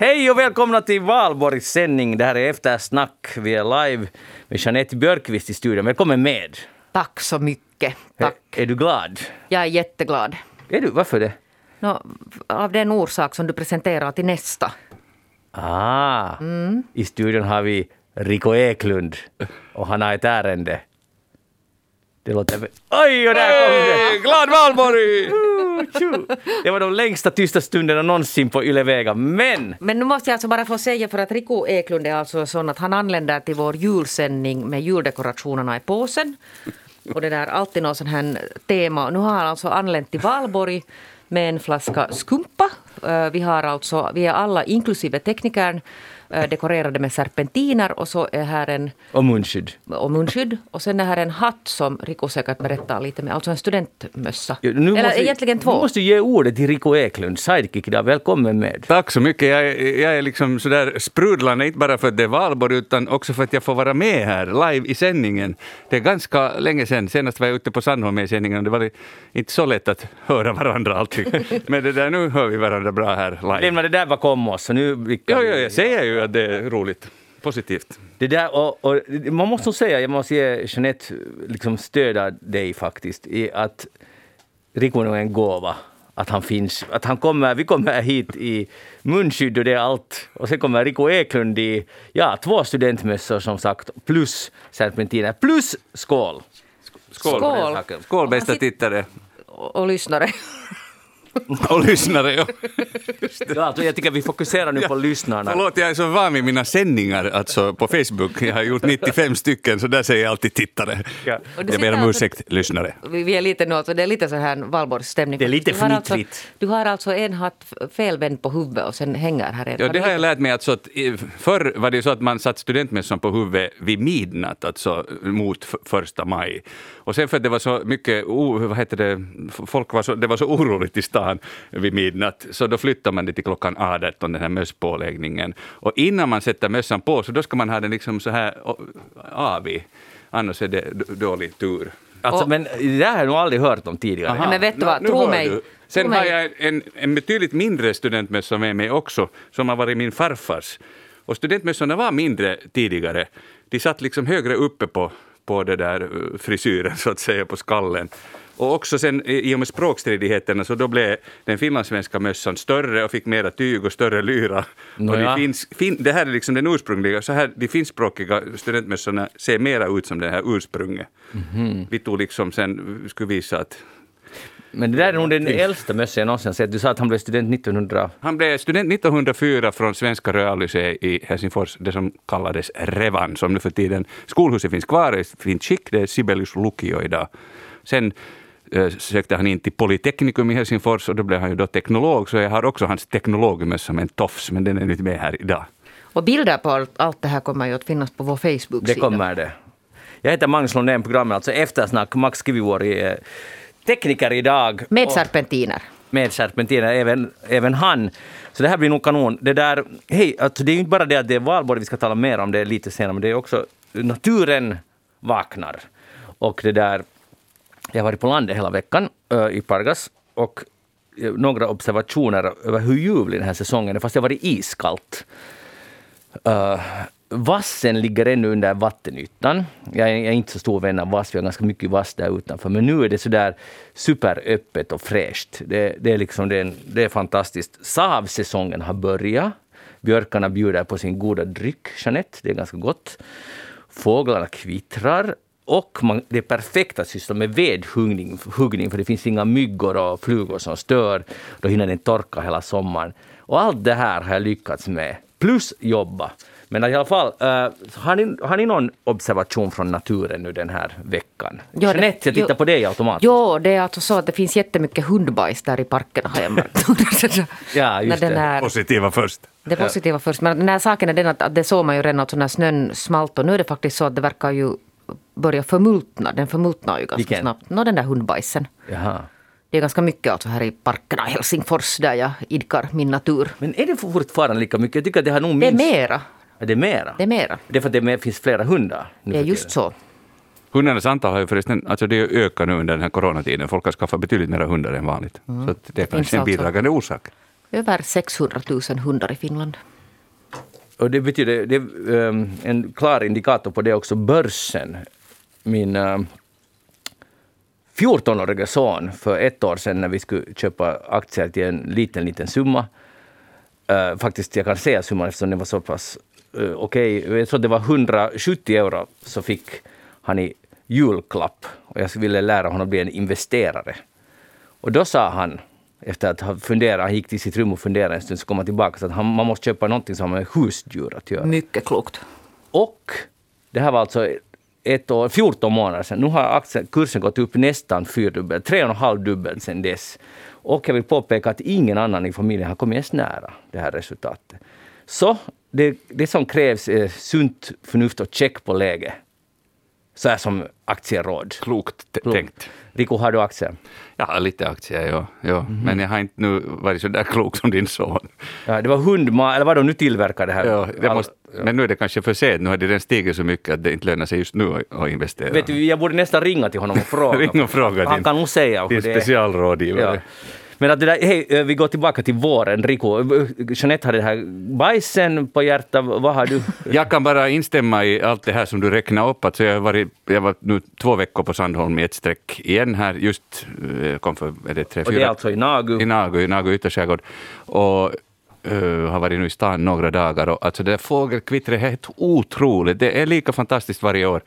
Hej och välkomna till Valborgs sändning. Det här är Eftersnack. Vi är live med Jeanette Björkqvist i studion. Välkommen med. Tack så mycket. Tack. Är, är du glad? Jag är jätteglad. Är du? Varför det? Nå, av den orsak som du presenterar till nästa. Ah, i studion har vi Rico Eklund och han har ett ärende. Det låter... Oj, och där kom det! Glad valborg! Det var de längsta tysta stunderna någonsin på Yle Vega. Men Men nu måste jag alltså bara få säga för att Rico Eklund är alltså sån att han anländer till vår julsändning med juldekorationerna i påsen. Och det där alltid något sån här tema. Nu har han alltså anlänt till Valborg med en flaska skumpa. Eh, Vi har alltså, vi är alla inklusive teknikern dekorerade med serpentiner och så är här en och munskydd. och munskydd. Och sen är här en hatt som Rico säkert berättar lite med, alltså en studentmössa. Ja, nu Eller måste- egentligen två. Nu måste du ge ordet till Rico Eklund, sidekick idag. Välkommen med. Tack så mycket. Jag är, jag är liksom sådär sprudlande, inte bara för att det är valborg, utan också för att jag får vara med här live i sändningen. Det är ganska länge sedan, senast var jag ute på Sandholm i sändningen och det var inte så lätt att höra varandra alltid. Men det där, nu hör vi varandra bra här live. Lämna det där bakom oss. Nu Ja, ja, jag säger ju att det är roligt. Positivt. Det där, och, och, man måste nog säga, jag måste ge Jeanette liksom stödja dig faktiskt i att Rico är en gåva. Att han finns. Att han kommer, vi kommer hit i munskydd och det är allt. Och sen kommer Rico Eklund i ja, två studentmössor som sagt, plus serpentiner, plus skål! Skål! Skål. Skål bästa tittare Och, och lyssnare. och lyssnare. Ja. Ja, alltså, jag tycker vi fokuserar nu på lyssnarna. Förlåt, jag är så van vid mina sändningar alltså på Facebook. Jag har gjort 95 stycken, så där säger jag alltid tittare. Ja. Och du Jag ber om alltså- ursäkt, lyssnare. Vi, är lite nu, alltså, det är lite så här valborgsstämning. Det är lite du har alltså, fnittrigt. Du har alltså en hatt felvänd på huvudet och sen hänger här en. Ja, det har jag lärt mig. Alltså att, förr var det ju så att man satt studentmössan på huvudet vid midnatt, alltså mot första maj. Och sen för att det var så mycket, vad heter det, folk var så, det var så oroligt i stan vid midnatt, så då flyttade man det till klockan 18, den här mösspåläggningen. Och innan man sätter mössan på, så då ska man ha den liksom så här o- av i, annars är det dålig tur. Alltså, Och- men det där har jag nog aldrig hört om tidigare. Nej, men vet du vad, nu tro mig. du. Sen Tro har mig. jag en, en betydligt mindre studentmössa med mig också, som har varit min farfars. Och studentmössorna var mindre tidigare. De satt liksom högre uppe på, på det där eh, frisyren, så att säga, på skallen. Och också sen i och med språkstridigheterna så då blev den finlandssvenska mössan större och fick mera tyg och större lyra. Och Nåja. de finns, fin, det här är liksom den ursprungliga, så här, de finskspråkiga studentmössorna ser mera ut som det här ursprunget. Vi tog liksom sen, skulle visa att Men det där är nog den äldsta mössan jag någonsin sett. Du sa att han blev student 1900... Han blev student 1904 från Svenska Reallycéet i Helsingfors, det som kallades Revan, som nu för tiden skolhuset finns kvar i fint skick, det är Sibelius Lukio idag. Sen eh, sökte han in till Polyteknikum i Helsingfors och då blev han ju då teknolog, så jag har också hans teknologmössa med en tofs, men den är inte med här idag. Och bilder på allt, allt det här kommer ju att finnas på vår Facebook-sida. Det kommer det. Jag heter Magnus Lundén, programmet alltså Eftersnack. Max Kivivuori är tekniker idag. Med serpentiner. med serpentiner, även, även han. Så det här blir nog kanon. Det där, hej, alltså det är ju inte bara det att det är valborg vi ska tala mer om det lite senare, men det är också naturen vaknar. Och det där, jag har varit på landet hela veckan ö, i Pargas och eh, några observationer över hur ljuvlig den här säsongen är, fast det har varit iskallt. Uh, vassen ligger ännu under vattenytan. Jag är, inte så stor vän av vass, vi har ganska mycket vass där utanför. Men nu är det sådär superöppet och fräscht. Det, det, är liksom, det, är, det är fantastiskt. Savsäsongen har börjat. Björkarna bjuder på sin goda dryck, Jeanette. Det är ganska gott. Fåglarna kvittrar. Och man, det är perfekt att syssla med vedhuggning, huggning, för det finns inga myggor och flugor som stör. Då hinner den torka hela sommaren. Och allt det här har jag lyckats med. Plus jobba. Men i alla fall, eh, har, ni, har ni någon observation från naturen nu den här veckan? Ja, Jeanette, jag tittar jo. på dig automatiskt. Jo, det är alltså så att det finns jättemycket hundbajs där i parkerna har jag märkt. Ja, just När det. är, Positiva först. det positiva först. Men den här saken är den att, att det såg man ju redan att när snön smalt och nu är det faktiskt så att det verkar ju börja förmultna. Den förmultnar ju ganska Vilken? snabbt. Nå, den där hundbajsen. Jaha. Det är ganska mycket alltså här i parkerna i Helsingfors där jag idkar min natur. Men är det fortfarande lika mycket? Jag tycker att det har nog Det är minst... mera. Är det mera? Det är mera. Det är för att det mer- finns flera hundar? nu Det är just så. Hundarnas antal har ju förresten, alltså det ökar nu under den här coronatiden. Folk har skaffat betydligt mer hundar än vanligt. Så att det är kanske en alltså- bidragande orsak. Över 600 000 hundar i Finland. Och det betyder, det är um, en klar indikator på det också, börsen. Min um, 14-åriga son för ett år sedan när vi skulle köpa aktier till en liten, liten summa. Uh, faktiskt, jag kan säga summan eftersom den var så pass okej. Okay. Jag tror det var 170 euro så fick han i julklapp. Och jag ville lära honom att bli en investerare. Och då sa han, efter att ha funderat, han gick till sitt rum och funderade en stund, så kom han tillbaka så att han, man måste köpa någonting som har med husdjur att göra. Mycket klokt. Och det här var alltså ett år, 14 månader sedan. Nu har aktiekursen gått upp nästan fyrdubbelt, tre och en halv dubbelt sedan dess. Och jag vill påpeka att ingen annan i familjen har kommit ens nära det här resultatet. Så det, det som krävs är sunt förnuft och check på läge. Så här som aktieråd. Klokt tänkt. Riku, har du aktier? Ja, lite aktier, ja. ja. Mm. Men jag har inte nu varit så där klok som din son. Ja, det var hundmat, eller vad de nu tillverkar det här. Ja, det måste, ja. Men nu är det kanske för sent, nu har det redan stigit så mycket att det inte lönar sig just nu att investera. Vet du, jag borde nästan ringa till honom och fråga. Ring och fråga Han din, kan nog säga din specialrådgivare. Ja. Men att det där, hej, eh, vi går tillbaka till våren. Rico, Jeanette hade det här bajsen på hjärtat. Vad har du? Jag kan bara instämma i allt det här som du räknar upp. Alltså jag, har varit, jag var nu två veckor på Sandholm i ett streck igen här. Just eh, kom för är det tre, fyra, Och det är alltså i Nagu? I Nagu, i Nagu ytterskärgård. Och Uh, har varit nu i stan några dagar. Och, alltså det där fågelkvittret är helt otroligt. Det är lika fantastiskt varje år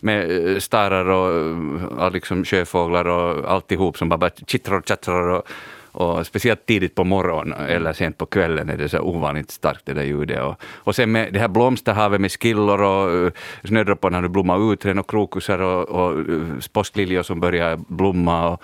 med eh, starar eh, och liksom sjöfåglar och alltihop som bara kittrar och tjattrar. Och, och speciellt tidigt på morgonen eller sent på kvällen är det så ovanligt starkt det där ljudet. Och, och sen med det här blomsterhavet med skillor och eh, snödropparna har blommat ut och krokusar och, och påskliljor som börjar blomma. Och,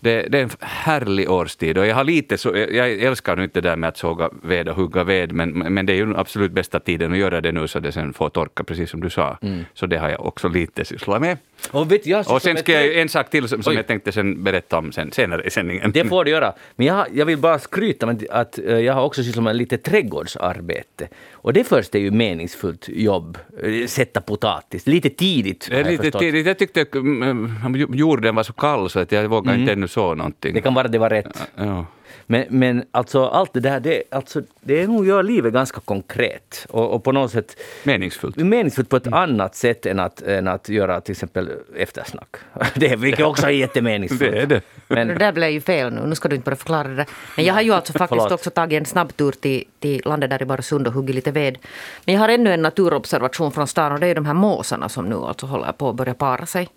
det, det, är en härlig årstid och jag har lite så, jag älskar nu inte det där med att såga ved och hugga ved, men, men det är ju absolut bästa tiden att göra det nu så det sen får torka, precis som du sa. Mm. Så det har jag också lite sysslat med. Och, vet jag, och sen ska jag en sak till som, som jag tänkte sen berätta om sen, senare i sändningen. Det får du göra. Men jag, jag vill bara skryta med att eh, jag har också sysslat med lite trädgårdsarbete. Och det först är ju meningsfullt jobb. Eh, sätta potatis. Lite tidigt har Lite jag tidigt. Jag tyckte att mm, jorden var så kall så att jag vågade mm. inte ännu så någonting. Det kan vara det var rätt. Ja. Men, men alltså allt det där, det, alltså, det är nog gör livet ganska konkret. Och, och, på något sätt... Meningsfullt. Meningsfullt på ett mm. annat sätt än att, än att göra till exempel eftersnack. Det, vilket också är jättemeningsfullt. Det är det. Men, det där blev ju fel nu, nu ska du inte börja förklara det. Men jag har ju alltså faktiskt också tagit en snabbtur till, till landet där i Barsund och huggit lite ved. Men jag har ännu en naturobservation från stan och det är de här måsarna som nu alltså håller på att börja para sig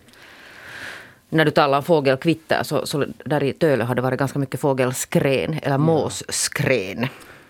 när du talar om fågelkvitter så, så där i Töle har det varit ganska mycket fågelskren eller måsskren.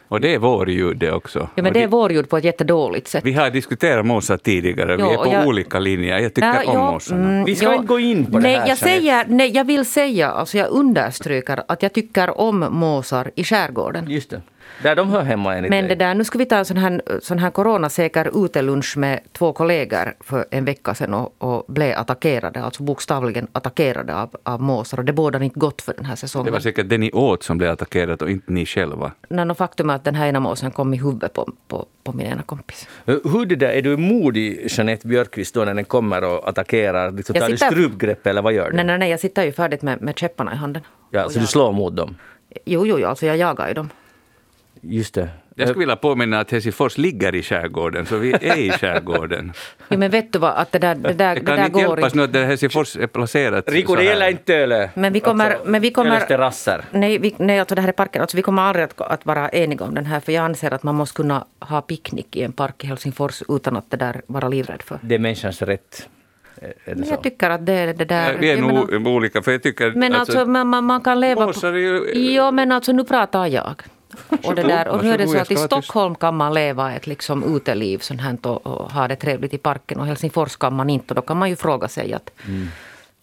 Och det är vårljud det också. Ja, men det är vårljud på ett jättedåligt sätt. Vi har diskuterat måsar tidigare, vi är på jag, olika linjer. Jag tycker ja, om ja, måsarna. Mm, vi ska ja, inte gå in på nej, det här. Jag, säger, nej, jag vill säga, alltså jag understryker att jag tycker om måsar i skärgården. Just det. Där de hör hemma enligt Men det där, nu ska vi ta en sån här, sån här coronasäker utelunch med två kollegor för en vecka sedan och, och blev attackerade, alltså bokstavligen attackerade av, av måsar. Och det bådar inte gott för den här säsongen. Det var säkert det ni åt som blev attackerat och inte ni själva. Nej, no, faktum är att den här ena måsen kom i huvudet på, på, på min ena kompis. Hur det där, är du modig Jeanette Björkqvist då när den kommer och attackerar? Liksom, tar sitter, du strupgrepp eller vad gör du? Nej, nej, nej, jag sitter ju färdigt med, med käpparna i handen. Ja, så jag, du slår mot dem? Jo, jo, jo, alltså jag jagar ju dem. Just det. Jag skulle vilja påminna att Helsingfors ligger i skärgården, så vi är i skärgården. ja, men vet du vad, att det där, det där, det där kan inte hjälpas nu att Helsingfors är placerat Rico, det gäller inte Töle. Men vi kommer... Alltså, men vi kommer terrasser. Nej, vi, nej, alltså det här är parken. Alltså vi kommer aldrig att, att vara eniga om den här, för jag anser att man måste kunna ha picknick i en park i Helsingfors utan att det där vara livrädd för. Det är människans rätt. Men jag tycker att det är det där... Vi är nog olika, för jag tycker... Men alltså, alltså man, man kan leva... På, ju, jo, men alltså nu pratar jag. Och, det där, och nu är det så att i Stockholm kan man leva ett liksom uteliv sånt här och, ha det trevligt i parken och Helsingfors kan man inte. Och då kan man ju fråga sig att mm.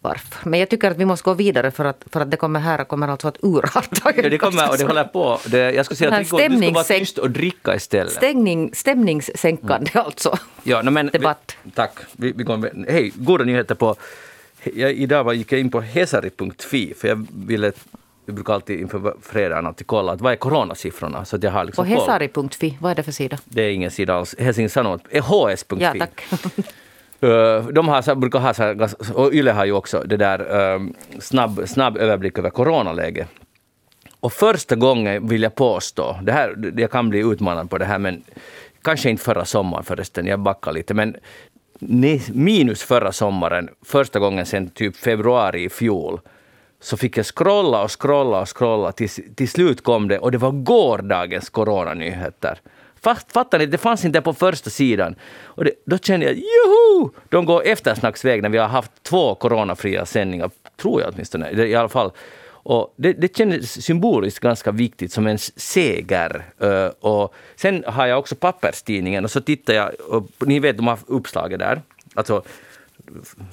varför. Men jag tycker att vi måste gå vidare för att, för att det kommer här kommer alltså att urarta. Ja, det kommer och det håller på. Det, jag skulle säga att du ska vara tyst och dricka istället. Stämning, stämningssänkande mm. alltså. Ja, no, men, Debatt. Vi, tack. Vi, vi går, hej, goda nyheter på jag, idag gick jag in på hesari.fi för jag ville vi brukar alltid inför fredagen alltid kolla att vad är coronasiffrorna. Så att jag har liksom På hesari.fi, vad är det för sida? Det är ingen sida alls. Helsingin Sanomat, hs.fi. Ja, tack. Uh, de har så, brukar ha så här, och Yle har ju också det där um, snabb, snabb överblick över coronaläget. Och första gången vill jag påstå, det här, jag kan bli utmanad på det här, men kanske inte förra sommaren förresten, jag backar lite, men minus förra sommaren, första gången sedan typ februari i fjol, så fick jag scrolla och scrolla och scrolla Till, till slut kom det och det var gårdagens coronanyheter. Fattar ni? Det fanns inte på första sidan. Och det, då kände jag juhu! De går eftersnacksväg när vi har haft två coronafria sändningar, tror jag åtminstone. I alla fall. Och det, det kändes symboliskt ganska viktigt, som en seger. Uh, och sen har jag också papperstidningen och så tittar jag, och ni vet de har uppslaget där. Alltså,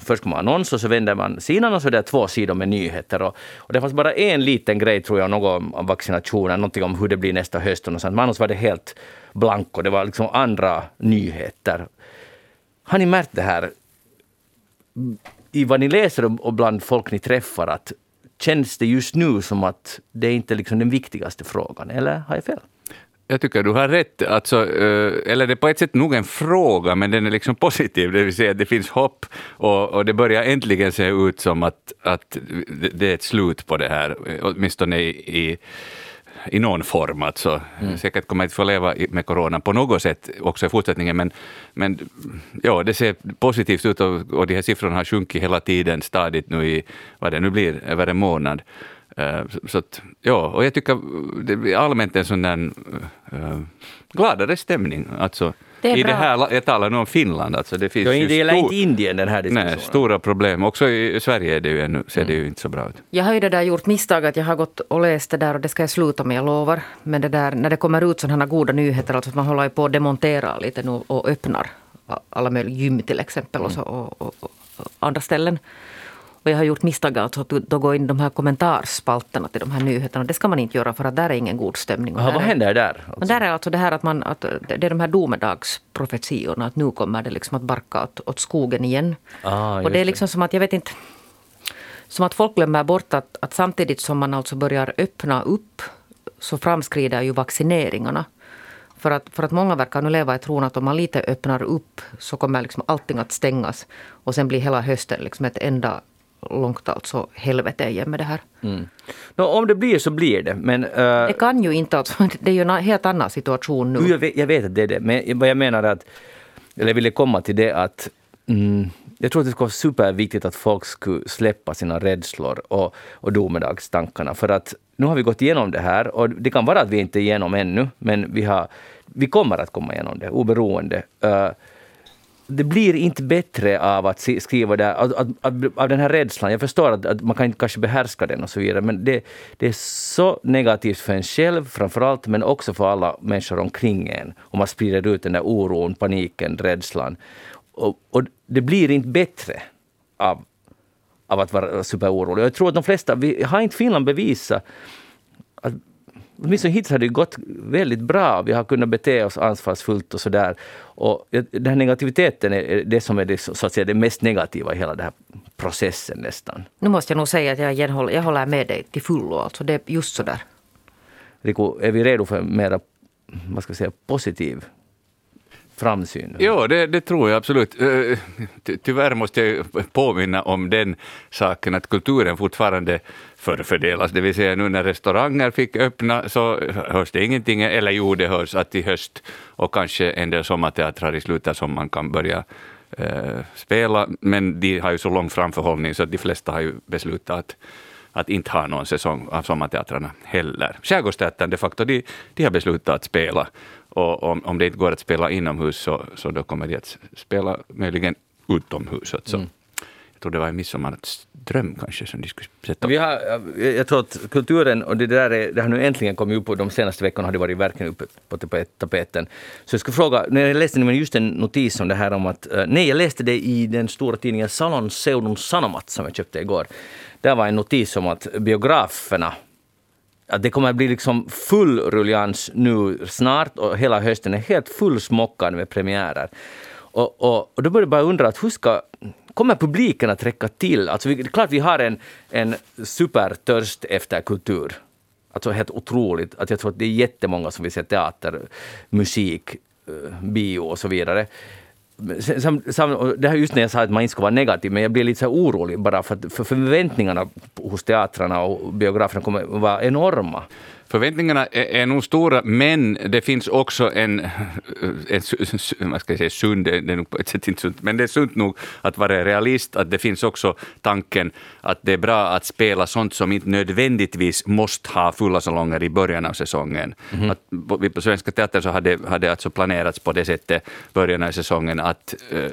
först kommer annons och så vänder man sidan och så är det två sidor med nyheter. Och, och det fanns bara en liten grej, tror jag, något om vaccinationen, någonting om hur det blir nästa höst och sånt. Men annars var det helt blanko. Det var liksom andra nyheter. Har ni märkt det här i vad ni läser och bland folk ni träffar, att känns det just nu som att det inte är liksom den viktigaste frågan, eller har jag fel? Jag tycker du har rätt. Alltså, eh, eller det är på ett sätt nog en fråga, men den är liksom positiv, det vill säga att det finns hopp och, och det börjar äntligen se ut som att, att det är ett slut på det här, åtminstone i, i i någon form. Alltså. Mm. Säkert kommer att få leva med corona på något sätt också i fortsättningen, men, men ja, det ser positivt ut och, och de här siffrorna har sjunkit hela tiden stadigt nu i, vad det nu blir, över en månad. Uh, så att, ja, och jag tycker det blir allmänt en sån där uh, gladare stämning. Alltså, det I det här, jag talar nu om Finland. Alltså det finns det gäller inte Indien den här diskussionen. Nej, stora problem. Också i Sverige är det ju ännu, ser det ju mm. inte så bra ut. Jag har ju det där gjort misstag att jag har gått och läst det där och det ska jag sluta med, jag lovar. Men det där, när det kommer ut sådana goda nyheter, alltså att man håller på att demontera lite nu och öppnar alla möjliga gym till exempel och, så, och, och, och andra ställen. Och jag har gjort misstag alltså att då gå in i de här kommentarspalterna till de här nyheterna. Det ska man inte göra för att där är ingen god stämning. Aha, vad händer där? Alltså? Men där är alltså det här att, man, att det är de här domedagsprofetiorna. Att nu kommer det liksom att barka åt, åt skogen igen. Ah, och det är liksom som att, jag vet inte, som att folk glömmer bort att, att samtidigt som man alltså börjar öppna upp så framskrider ju vaccineringarna. För att, för att många verkar nu leva i tron att om man lite öppnar upp så kommer liksom allting att stängas. Och sen blir hela hösten liksom ett enda långt alltså helvete igen med det här. Mm. No, om det blir så blir det. Men, uh, det kan ju inte, alltså, det är ju en helt annan situation nu. Jag vet, jag vet att det är det, men vad jag menar att, eller jag ville komma till det att mm, jag tror att det skulle vara superviktigt att folk skulle släppa sina rädslor och, och domedagstankarna. För att nu har vi gått igenom det här och det kan vara att vi inte är igenom ännu, men vi, har, vi kommer att komma igenom det oberoende. Uh, det blir inte bättre av att skriva där, av, av, av den här rädslan. Jag förstår att, att, man kan inte kanske behärska den och så vidare, men det, det är så negativt för en själv framförallt, men också för alla människor omkring en. Om man sprider ut den där oron, paniken, rädslan. Och, och det blir inte bättre av, av att vara superorolig. Jag tror att de flesta, vi har inte Finland bevisat att åtminstone hittills har det gått väldigt bra. Vi har kunnat bete oss ansvarsfullt och sådär. Och den här negativiteten är det som är det, så att säga, det mest negativa i hela den här processen nästan. Nu måste jag nog säga att jag, håller, jag håller med dig till fullo. Alltså det är just så där. Riku, är vi redo för mera vad ska jag säga, positiv framsyn? Ja, det, det, tror jag absolut. Eh, tyvärr måste jag påminna om den saken att kulturen fortfarande förfördelas. Det vill säga nu när restauranger fick öppna så hörs det ingenting, eller jo, det hörs att i höst och kanske en del sommarteatrar i slutet som man kan börja eh, spela, men de har ju så lång framförhållning så att de flesta har ju beslutat att att inte ha någon säsong av sommarteatrarna heller. Skärgårdsteatern de facto, de, de har beslutat att spela och om, om det inte går att spela inomhus så, så då kommer de att spela möjligen utomhus. Alltså. Mm. Jag tror det var en midsommarnattsdröm kanske som de skulle sätta Vi har, Jag tror att kulturen, och det där är, det har nu äntligen kommit upp och de senaste veckorna har det varit verkligen uppe på tapeten. Så jag ska fråga, när jag läste just en notis om det här om att, eh, nej jag läste det i den stora tidningen Salon Seudun Sanomat som jag köpte igår. Där var en notis om att biograferna att det kommer att bli liksom full rullians nu snart och hela hösten är helt fullsmockad med premiärer. Och, och, och då börjar jag bara undra att hur ska kommer publiken att räcka till? Alltså, det är klart vi har en, en supertörst efter kultur. Alltså helt otroligt. Att jag tror att det är jättemånga som vill se teater, musik, eh, bio och så vidare. Sam, sam, det här just när jag sa att man inte ska vara negativ, men jag blir lite så orolig bara för att för förväntningarna hos teatrarna och biograferna kommer att vara enorma. Förväntningarna är, är nog stora, men det finns också en, en vad ska jag säga, sund, det är nog på ett sätt inte sunt, men det är sunt nog att vara realist, att det finns också tanken att det är bra att spela sånt som inte nödvändigtvis måste ha fulla salonger i början av säsongen. Mm. Att på, på Svenska Teatern så hade, hade alltså planerats på det sättet början av säsongen att uh,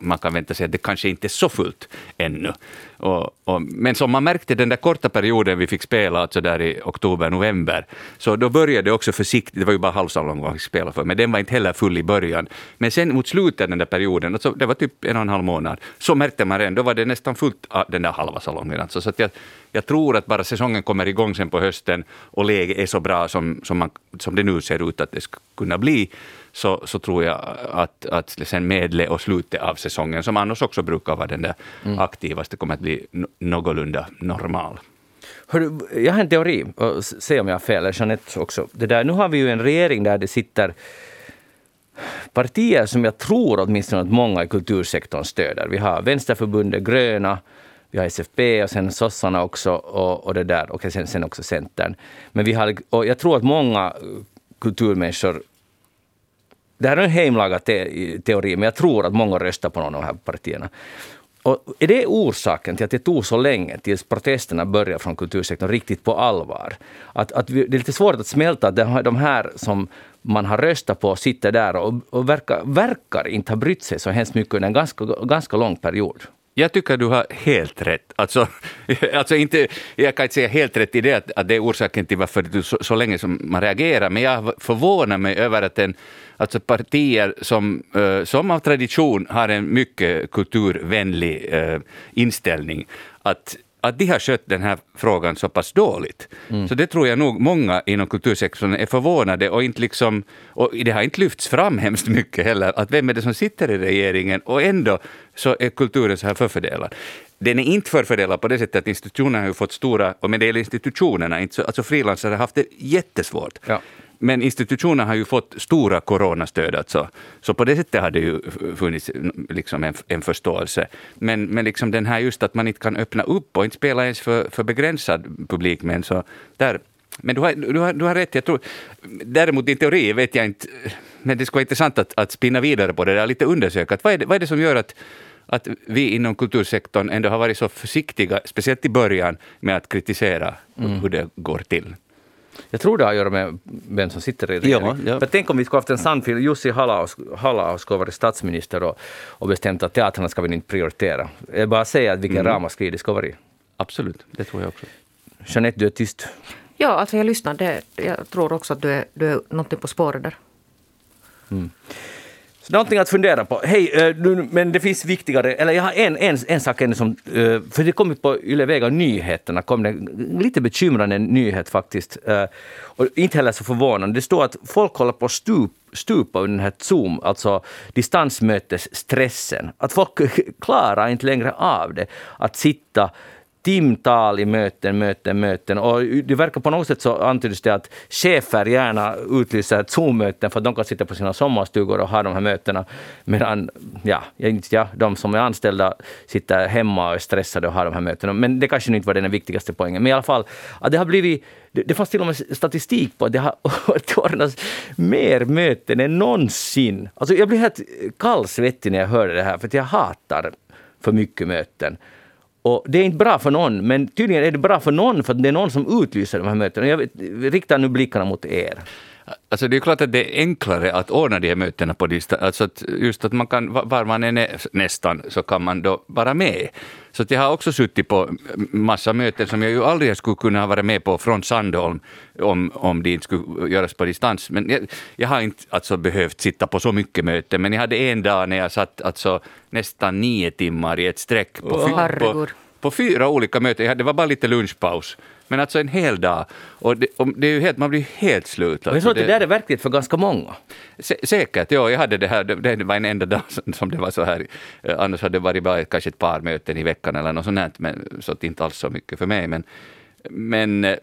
man kan vänta sig att det kanske inte är så fullt ännu. Och, och, men som man märkte den där korta perioden vi fick spela, alltså där i oktober, november, så då började det också försiktigt, det var ju bara halvsalongen vi fick spela för, men den var inte heller full i början. Men sen mot slutet den där perioden, alltså det var typ en och en halv månad, så märkte man redan, då var det nästan fullt ah, den där halva salongen. Alltså, så att jag, jag tror att bara säsongen kommer igång sen på hösten och läget är så bra som, som, man, som det nu ser ut att det ska kunna bli, så, så tror jag att, att sen medle och slutet av säsongen, som annars också brukar vara den där mm. aktivaste, kommer att bli någorlunda normal. Hör, jag har en teori, och se om jag har fel, eller Jeanette också. Det där, nu har vi ju en regering där det sitter partier som jag tror åtminstone att många i kultursektorn stöder. Vi har Vänsterförbundet, Gröna, vi har SFP och sen sossarna också och, och det där, och sen, sen också Centern. Men vi har, och jag tror att många kulturmänniskor det här är en hemlagad te teori, men jag tror att många röstar på någon av de här partierna. Och är det orsaken till att det tog så länge tills protesterna började från kultursektorn riktigt på allvar? Att, att vi, det är lite svårt att smälta att de här som man har röstat på sitter där och, och verkar, verkar inte ha brytt sig så hemskt mycket under en ganska, ganska lång period. Jag tycker du har helt rätt. Alltså, alltså inte, jag kan inte säga helt rätt i det att, att det är orsaken till varför du så, så länge som man reagerar, men jag förvånar mig över att en, alltså partier som, uh, som av tradition har en mycket kulturvänlig uh, inställning, att att de har skött den här frågan så pass dåligt. Mm. Så det tror jag nog många inom kultursektorn är förvånade och inte liksom, och det har inte lyfts fram hemskt mycket heller, att vem är det som sitter i regeringen och ändå så är kulturen så här förfördelad. Den är inte förfördelad på det sättet att institutionerna har fått stora, och med det gäller institutionerna, alltså frilansare har haft det jättesvårt. Ja. Men institutionerna har ju fått stora coronastöd, alltså. så på det sättet har det ju funnits liksom en, en förståelse. Men, men liksom den här just att man inte kan öppna upp och inte spela ens för, för begränsad publik, men så där men du har, du, har, du har rätt. Jag tror, däremot din teori vet jag inte, men det skulle vara intressant att, att spinna vidare på det där, lite undersöka. Vad är, det, vad är det som gör att, att vi inom kultursektorn ändå har varit så försiktiga, speciellt i början, med att kritisera mm. hur det går till? Jag tror det har att göra med vem som sitter i regeringen. Ja, ja. tänk om vi skulle haft en sann film. Jussi Halla skulle varit statsminister och, och bestämt att teatrarna ska vi inte prioritera. Jag bara säger att vilken mm. ramaskri det ska vara. Absolut, det tror jag också. Jeanette, du är tyst. Ja, alltså jag lyssnar. Det, jag tror också att du är, du är någonting på spåret där. Mm. Så någonting att fundera på. Hej, eh, men det finns viktigare, eller jag har en, en, en sak ännu som, eh, för det kom ut på Yle Vega nyheterna, kom det lite bekymrande nyhet faktiskt. Eh, och inte heller så förvånande. Det står att folk håller på att stup, stupa under den här Zoom, alltså distansmötesstressen. Att folk klarar inte längre av det. Att sitta timtal i möten, möten, möten. Och det verkar på något sätt så antyds det att chefer gärna utlyser Zoom-möten för att de kan sitta på sina sommarstugor och ha de här mötena. Medan ja, ja, de som är anställda sitter hemma och är stressade och har de här mötena. Men det kanske inte var den viktigaste poängen. Men i alla fall, att det har blivit det, det fanns till och med statistik på att det har ordnats mer möten än någonsin. Alltså jag blir helt kallsvettig när jag hörde det här, för jag hatar för mycket möten. Och det är inte bra för någon, men tydligen är det bra för någon för att det är någon som utlyser de här mötena. Jag riktar nu blickarna mot er. Alltså det är klart att det är enklare att ordna de här mötena på distans. Alltså att just att man kan, var man än är nästan, så kan man då vara med. Så att jag har också suttit på massa möten som jag ju aldrig skulle kunna vara med på från Sandholm om, om de inte skulle göras på distans. Men jag, jag har inte alltså behövt sitta på så mycket möten, men jag hade en dag när jag satt alltså nästan nio timmar i ett streck på, oh, på, på fyra olika möten. Det var bara lite lunchpaus. Men alltså en hel dag. Och det, och det är ju helt, man blir helt slut. Alltså jag tror att det, det där är verkligt för ganska många. Sä, säkert, ja. Jag hade det här, det, det var en enda dag som det var så här. Eh, annars hade det varit bara kanske ett par möten i veckan eller något sånt, men, så att inte alls så mycket för mig. Men, men eh,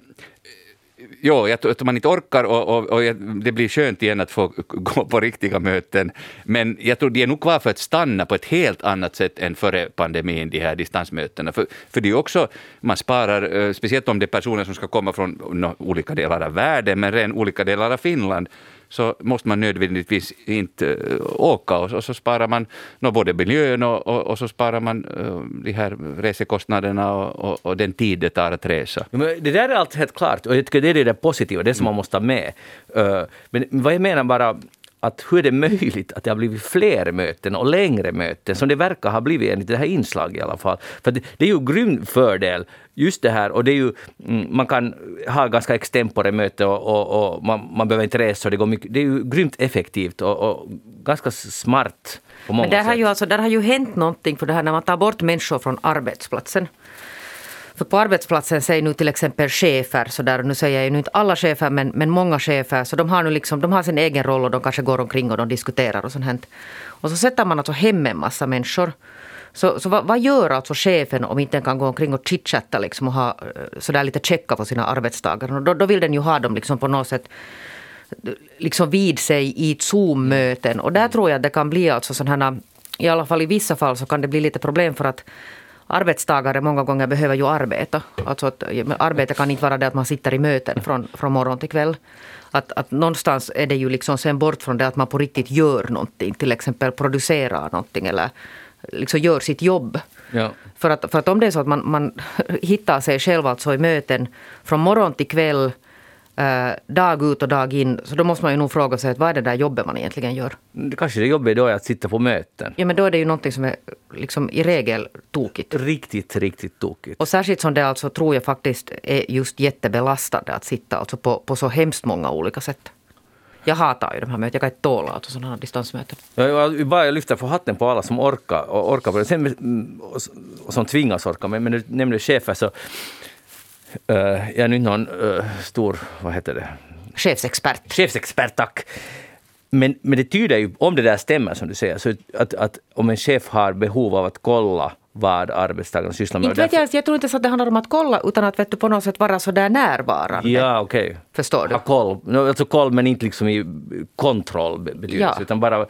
Jo, jag tror att man inte orkar och, och, och, det blir skönt igen att få gå på riktiga möten. Men jag tror de är nog kvar för att stanna på ett helt annat sätt än före pandemin, de här distansmötena. För, för det är också, man sparar, eh, speciellt om det är personer som ska komma från olika delar av världen, men redan olika delar av Finland, så måste man nödvändigtvis inte uh, åka och, så sparar man no, både miljön och, och, och, så sparar man uh, de här resekostnaderna och, och, den tid det tar att resa. Men det där är allt helt klart och jag tycker det är det positiva, det som man måste ha med. Uh, men vad jag menar bara att hur är det möjligt att det har blivit fler möten och längre möten, som det verkar ha blivit enligt det här inslaget i alla fall. För det, det är ju grym fördel, just det här, och det är ju, mm, man kan ha ganska extempore möte och, och, och man, man, behöver inte resa, det, går mycket, det är ju grymt effektivt och, och ganska smart Men där sätt. har, ju alltså, där har ju hänt någonting för det här när man tar bort människor från arbetsplatsen. För på arbetsplatsen säger nu till exempel chefer, så där, nu säger jag ju inte alla chefer men, men många chefer, så de har nu liksom, de har sin egen roll och de kanske går omkring och de diskuterar och sånt här. Och så sätter man alltså hem en massa människor. Så, så vad, vad, gör alltså chefen om inte den kan gå omkring och chitchatta liksom och ha eh, sådär lite checka på sina arbetstagare? då, då vill den ju ha dem liksom på något sätt liksom vid sig i Zoom-möten. Och där tror jag att det kan bli alltså sådana i alla fall i vissa fall så kan det bli lite problem för att arbetstagare många gånger behöver ju arbeta. Alltså att arbete kan inte vara det att man sitter i möten från, från morgon till kväll. Att, att någonstans är det ju liksom sen bort från det att man på riktigt gör någonting. Till exempel producerar någonting eller liksom gör sitt jobb. Ja. För, att, för att om det är så att man, man hittar sig själv alltså i möten från morgon till kväll dag ut och dag in. Så då måste man ju nog fråga sig att vad är det där jobbet man egentligen gör? Kanske det jobbet då är att sitta på möten. Ja men då är det ju någonting som är liksom i regel tokigt. Riktigt, riktigt tokigt. Och särskilt som det alltså tror jag faktiskt är just jättebelastande att sitta alltså på, på så hemskt många olika sätt. Jag hatar ju de här mötena. Jag kan inte tåla alltså sådana här distansmöten. Jag, bara lyfter på hatten på alla som orkar, och orkar på det. Sen, och, och som tvingas orka. Men, men du nämnde chefer så jag är nu någon uh, stor, vad heter det? Chefsexpert. Chefsexpert, tack. Men, men det tyder ju, om det där stämmer som du säger, så att, att om en chef har behov av att kolla vad arbetstagarna sysslar med. Inte vet jag, jag tror inte så att det handlar om att kolla utan att vet du, på något sätt vara så där närvarande. Ja, okej. Okay. Förstår du? Ha koll. Alltså koll men inte liksom i kontrollbetydelse ja. utan bara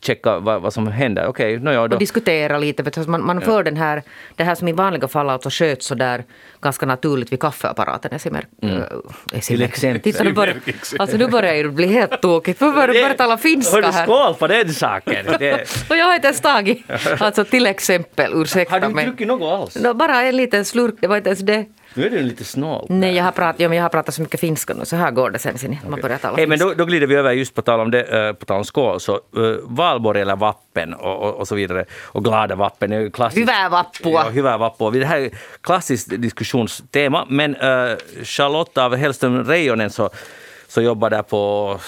checka vad, vad som händer. Okej, okay, no, ja, då. Och diskutera lite. Vet du, man, man ja. för den här, det här som i vanliga fall alltså sköts så där ganska naturligt vid kaffeapparaten. Esimer, mm. äh, Till exempel. Titta, nu börjar, alltså nu börjar det bli helt tokigt. Vi börjar, börjar tala finska här. Skål på den saken! Det... och jag har inte ens tagit, alltså till exempel, ursäkta mig. Har du inte druckit något alls? No, bara en liten slurk, det var inte ens det. Nu är du lite snål. Nej, jag har, pratat, ja, men jag har pratat så mycket finska nu, så här går det sen. sen okay. man börjar tala hey, men då, då glider vi över, just på tal om, det, uh, på tal om skål, så uh, valborg eller vappen och, och, och, så vidare. Och glada vappen är ju klassiskt. Hyvää vappua! Ja, hyvää vappua. Det här är klassiskt diskussionstema, men uh, Charlotte av Hellström Reijonen så så jobbar där på...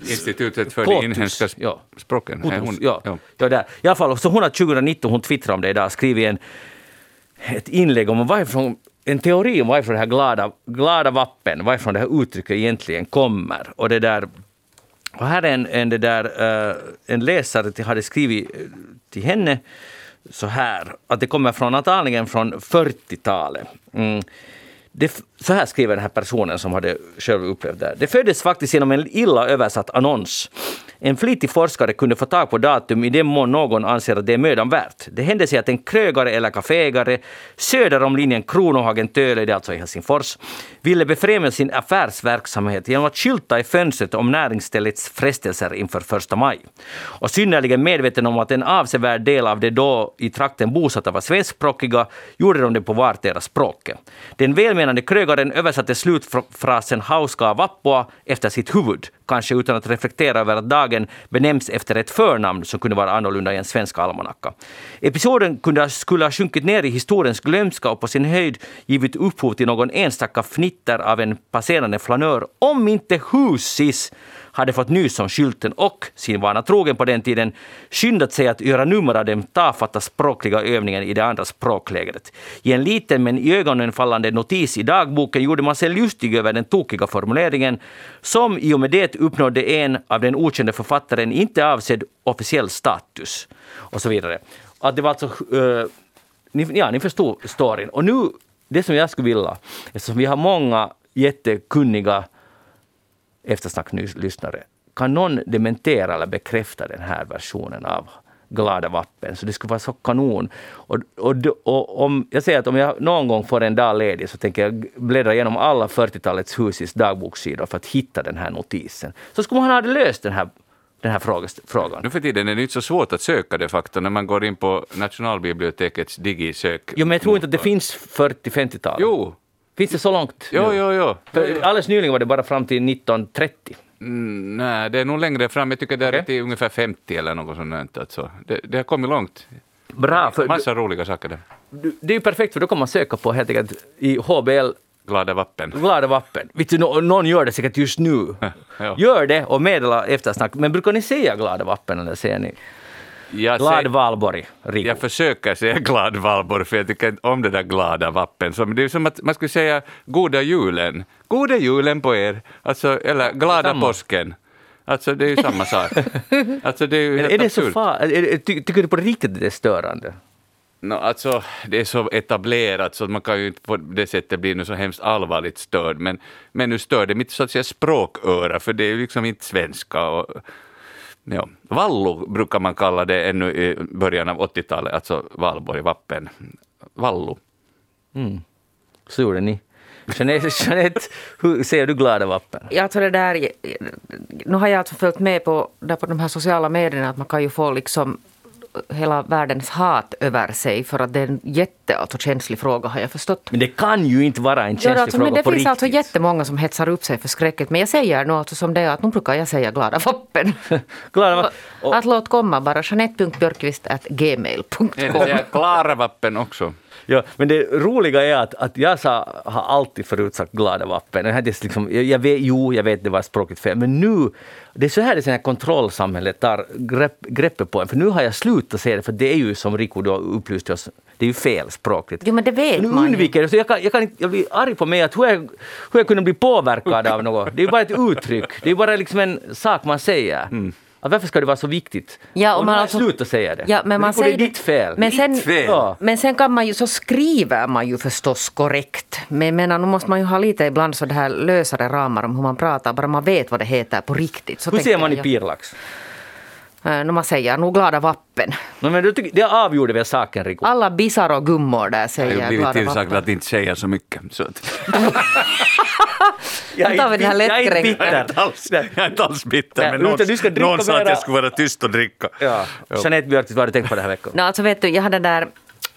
Institutet för Potus. de inhemska ja. språken. Potus, hon, ja. Ja. Ja, där. I alla fall, så hon har 2019, hon twittrar om det idag, skrivit en, ett inlägg om varifrån en teori om varifrån det här glada, glada vappen, varifrån det här uttrycket egentligen kommer. Och det där och här är en, en, det där, uh, en läsare till, hade skrivit till henne så här, att det kommer från antagligen från 40-talet. Mm. Det, så här skriver den här personen som hade själv upplevt det. Det föddes faktiskt genom en illa översatt annons. En flitig forskare kunde få tag på datum i den mån någon anser att det är mödan värt. Det hände sig att en krögare eller kaféägare söder om linjen Kronohagen-Töle, det är alltså i Helsingfors, ville befrämja sin affärsverksamhet genom att skylta i fönstret om näringsställets frestelser inför första maj. Och synnerligen medveten om att en avsevärd del av de då i trakten bosatta var svenskspråkiga gjorde de det på vartera språket. Den välmenande krögaren översatte slutfrasen ”hauska vappua” efter sitt huvud, kanske utan att reflektera över att dagen benämns efter ett förnamn som kunde vara annorlunda i en svensk almanacka. Episoden kunde, skulle ha sjunkit ner i historiens glömska och på sin höjd givit upphov till någon enstaka fnitter av en passerande flanör om inte Husis hade fått nys om skylten och, sin vana trogen på den tiden, skyndat sig att göra nummer av den tafatta språkliga övningen i det andra språklägret. I en liten men iögonenfallande notis i dagboken gjorde man sig lustig över den tokiga formuleringen, som i och med det uppnådde en av den okände författaren inte avsedd officiell status. Och så vidare. Att det var alltså... Uh, ni, ja, ni förstår storyn. Och nu, det som jag skulle vilja, eftersom vi har många jättekunniga eftersnacklyssnare, kan någon dementera eller bekräfta den här versionen av glada vappen. Så det skulle vara så kanon. Och, och, och, om, jag säger att om jag någon gång får en dag ledig så tänker jag bläddra igenom alla 40-talets husis dagbokssidor för att hitta den här notisen. Så skulle man ha löst den här den här frågan. Nu för tiden är det inte så svårt att söka de facto när man går in på Nationalbibliotekets digisök. Jo, men jag tror inte att det finns 40-50-tal. Jo. Finns det så långt? Jo, jo, jo. alldeles nyligen var det bara fram till 1930. Mm, nej, det är nog längre fram. Jag tycker det är okay. till ungefär 50 eller något sånt. Alltså. Det, det har kommit långt. Bra. För Massa du, roliga saker där. Det är ju perfekt för då kan man söka på helt enkelt i HBL Glada vappen. Glada vappen. Vet du, någon gör det säkert just nu. ja. Gör det och meddela eftersnack. Men brukar ni säga glada vappen eller säger ni jag glad Valborg, Rico. Jag försöker säga glad Valborg, för jag tycker inte om det där glada vappen. Så det är som att man skulle säga goda julen. Goda julen på er, alltså, eller glada Samma. påsken. Alltså det är ju samma sak. Alltså, det är ju helt är det så far, tycker du på riktigt att det är störande? No, alltså, det är så etablerat så man kan ju inte på det sättet bli så hemskt allvarligt störd. Men, men nu stör det mitt så att säga, språköra, för det är ju liksom inte svenska. Och, ja. Vallu brukar man kalla det ännu i början av 80-talet, alltså Valborg, Vappen. Vallu. Mm. Så gjorde ni. Jeanette, Jeanette, hur ser du glada vappen? Alltså det där, nu har jag alltså följt med på, där på de här sociala medierna att man kan ju få liksom hela världens hat över sig för att det är en jätte, alltså, känslig fråga har jag förstått. Men det kan ju inte vara en känslig ja, alltså, fråga men Det på finns riktigt. alltså jättemånga som hetsar upp sig för skräcket. Men jag säger nog alltså som det är att nu brukar jag säga glada vappen. glada vappen. Och, att låt komma bara jeanette.björkqvist.gmail.com. Klara vappen också. Ja, men det roliga är att, att jag sa, har alltid förut sagt glada vappen. Jag, liksom, jag, jag vet, jo, jag vet det var språkligt fel, men nu, det är så här det här kontrollsamhället tar grepp, greppet på en. För nu har jag slutat säga det, för det är ju som Rico då upplyste oss, det är ju fel språkligt. Jo, men det vet nu man undviker det, så jag, kan, jag, kan, jag blir arg på mig att hur jag, hur jag kunde bli påverkad av något. Det är ju bara ett uttryck, det är bara liksom en sak man säger. Mm. Att varför ska det vara så viktigt? Ja, och man alltså, sluta säga det. Ja, men man säger det är ditt fel. Men sen, ditt fel. Ja. men sen kan man ju, så skriver man ju förstås korrekt. Men menar, nu måste man ju ha lite ibland så det här lösare ramar om hur man pratar, bara man vet vad det heter på riktigt. Så hur ser man i Pirlax? Uh, när man säger nog glada vappen. No, men du tycker, det avgjorde väl saken, Rico? Alla bisar och gummor där säger glada vappen. Jag har blivit tillsagd att inte säga så mycket. Så att. jag, är inte, jag är inte bitter. Jag är inte alls bitter, men någon, du ska någon sa att jag skulle vara tyst och dricka. Ja. Jeanette Björk, vad har du tänkt på den här veckan? No, alltså vet du, jag hade där,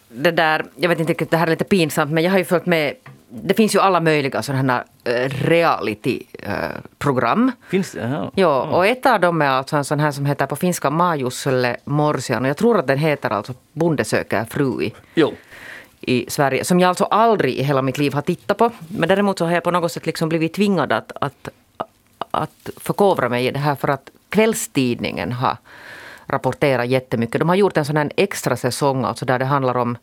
det där, jag vet inte, det här är lite pinsamt, men jag har ju följt med det finns ju alla möjliga sådana här reality-program. Finns det? Ja. ja. Och ett av dem är alltså en sån här som heter på finska Majusselle Morsian. Jag tror att den heter alltså Bonde söker fru i, jo. i Sverige. Som jag alltså aldrig i hela mitt liv har tittat på. Men däremot så har jag på något sätt liksom blivit tvingad att, att, att förkovra mig i det här. För att kvällstidningen har rapporterat jättemycket. De har gjort en sån här extra säsong alltså där det handlar om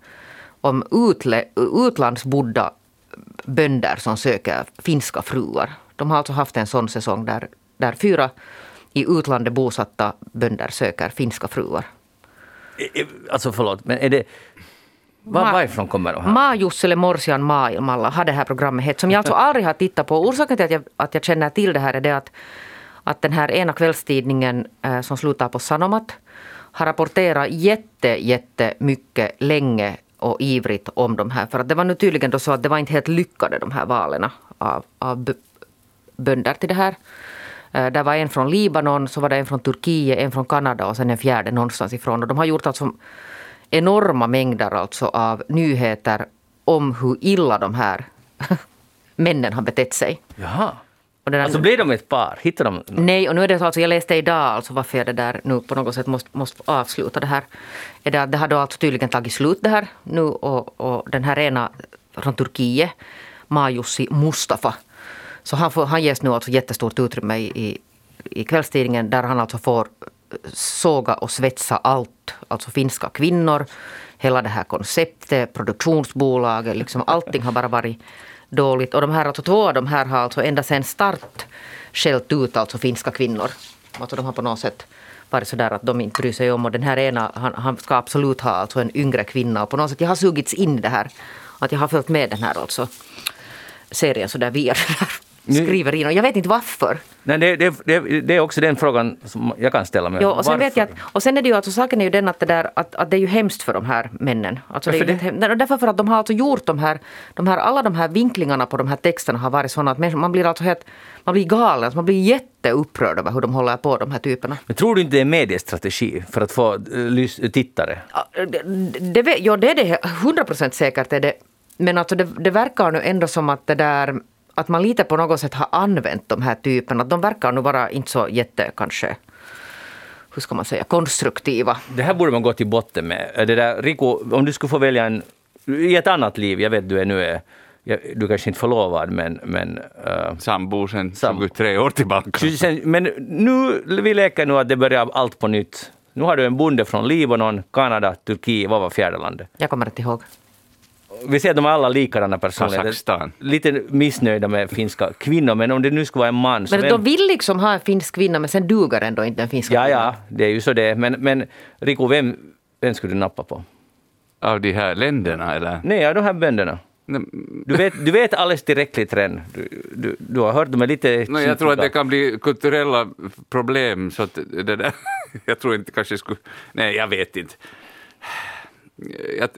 om utle, utlandsbodda bönder som söker finska fruar. De har alltså haft en sån säsong där, där fyra i utlandet bosatta bönder söker finska fruar. Alltså förlåt, men är det... Var, varifrån kommer de här? Maajussele Morsian maailmalla har det här programmet hett, som jag alltså aldrig har tittat på. Orsaken till att jag, att jag känner till det här är det att, att den här ena kvällstidningen äh, som slutar på Sanomat har rapporterat jätte, jätte mycket länge och ivrigt om de här. För att det var nu tydligen då så att det var inte helt lyckade de här valen av, av bönder till det här. Uh, där var en från Libanon, så var det en från Turkiet, en från Kanada och sen en fjärde någonstans ifrån. Och de har gjort alltså enorma mängder alltså av nyheter om hur illa de här männen har betett sig. Jaha. Den alltså blev de ett par? Hittade de? Nej, och nu är det så alltså, jag läste idag alltså varför jag det där nu på något sätt måste, måste avsluta det här. Är det, det har då alltså tydligen tagit slut det här nu och, och den här ena från Turkiet, Majussi Mustafa, så han, får, han ges nu alltså jättestort utrymme i, i, i kvällstidningen där han alltså får såga och svetsa allt, alltså finska kvinnor, hela det här konceptet, produktionsbolaget, liksom allting har bara varit dåligt. Och de här, alltså, två av de här har alltså ända sedan start skällt ut alltså finska kvinnor. Alltså de har på något sätt varit sådär att de inte bryr sig om. Och den här ena, han, han ska absolut ha alltså en yngre kvinna. Och på något sätt, jag har sugits in i det här. Att jag har följt med den här alltså serien så där via den här skriverin. Och jag vet inte varför. Nej, det, det, det, det är också den frågan som jag kan ställa mig. Jo, och, sen Varför? vet jag att, och sen är det ju alltså, saken är ju den att det, där, att, att det är ju hemskt för de här männen. Alltså det är ju jättehem- Nej, Därför för att de har alltså gjort de här, de här, alla de här vinklingarna på de här texterna har varit sådana att människor, man blir alltså helt, man blir galen, alltså man blir jätteupprörd över hur de håller på de här typerna. Men tror du inte det är mediestrategi för att få eh, lys- tittare? Ja, Det, det, ja, det är det, 100 procent säkert är det. Men alltså det, det verkar nu ändå som att det där att man lite på något sätt har använt de här typerna. Att de verkar nu vara inte så jätte, kanske, hur ska man säga, konstruktiva. Det här borde man gå till botten med. Det där, Rico, om du skulle få välja en, i ett annat liv, jag vet du är nu är, du kanske inte förlovad men, men uh, Sambo Sambo. 23 år tillbaka. Sen, men nu, vi leker nu att det börjar allt på nytt. Nu har du en bonde från Libanon, Kanada, Turkiet, vad var fjärde landet? Jag kommer inte ihåg. Vi ser att de är alla likadana personer. Kazakstan. Lite missnöjda med finska kvinnor, men om det nu skulle vara en man Men de vill liksom ha en finsk kvinna men sen duger ändå inte den finska Ja, kvinnan. ja, det är ju så det är. Men, men Rico, vem, vem skulle du nappa på? Av de här länderna eller? Nej, av de här bönderna. Du vet, du vet alldeles tillräckligt redan. Du, du, du har hört, de är lite... No, jag tror att det kan bli kulturella problem. Så att det där, jag tror inte kanske skulle... Nej, jag vet inte. Jag,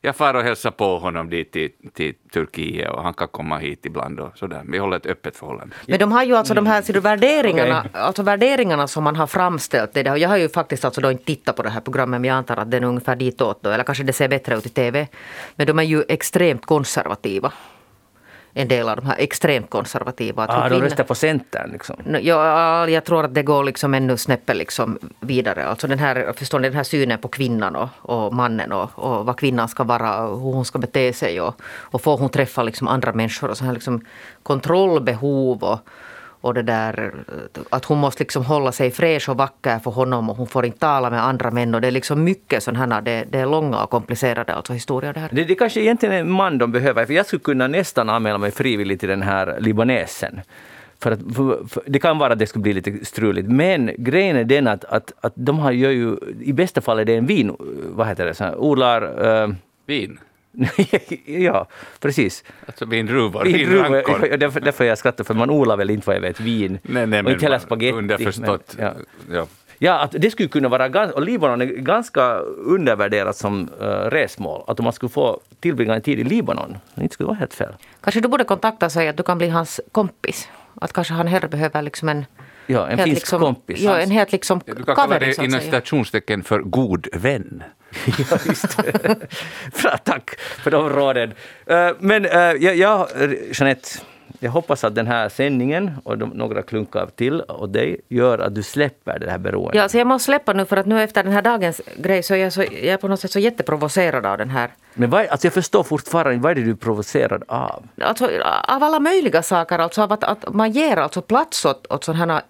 jag far och hälsar på honom dit till, till Turkiet och han kan komma hit ibland och sådär. Vi håller ett öppet förhållande. Men de har ju alltså de här ser du, värderingarna, Okej. alltså värderingarna som man har framställt. Det jag har ju faktiskt alltså då inte tittat på det här programmet men jag antar att den är ungefär ditåt då. Eller kanske det ser bättre ut i TV. Men de är ju extremt konservativa. En del av de här extremt konservativa. Att Ah, de röstar på Centern liksom. Ja, jag tror att det går liksom ännu snäppet liksom vidare. Alltså den här, förstår ni, den här synen på kvinnan och, och mannen och, och vad kvinnan ska vara och hur hon ska bete sig och, och får hon träffa liksom andra människor och så här liksom kontrollbehov och, och det där att hon måste liksom hålla sig fräsch och vacker för honom och hon får inte tala med andra män och det är liksom mycket sådana här, det, det är långa och komplicerade alltså historier det här. Det, det kanske egentligen är en man de behöver, för jag skulle kunna nästan anmäla mig frivilligt till den här libanesen. För att, för, för, det kan vara att det skulle bli lite struligt, men grejen är den att, att, att de har gör ju, i bästa fall är det en vin, vad heter det, så här, odlar, eh, Vin. ja precis. Alltså vindruvor, Vindruvor, vinrankor. ja, därför, därför jag skrattar, för man odlar väl inte vad jag vet vin. Nej, nej, och inte heller spagetti. Underförstått. Men, ja. ja. Ja, att det skulle kunna vara, gans- och Libanon är ganska undervärderat som uh, resmål. Att om man skulle få tillbringa en tid i Libanon, det inte skulle vara helt fel. Kanske du borde kontakta sig att du kan bli hans kompis. Att kanske han hellre behöver liksom en Ja, en helt finsk liksom, kompis. Ja, en helt liksom Du kan kalla det inom citationstecken för god vän. ja, just det. Bra, tack för de råden. Eh, men jag, jag, Jeanette, jag hoppas att den här sändningen och de, några klunkar till åt dig gör att du släpper det här beroendet. Ja, så jag måste släppa nu för att nu efter den här dagens grej så är jag, så, jag är på något sätt så jätteprovocerad av den här. Men vad, alltså jag förstår fortfarande, vad är det du är provocerad av? Alltså av alla möjliga saker, alltså av att, att man ger alltså plats åt, åt sådana här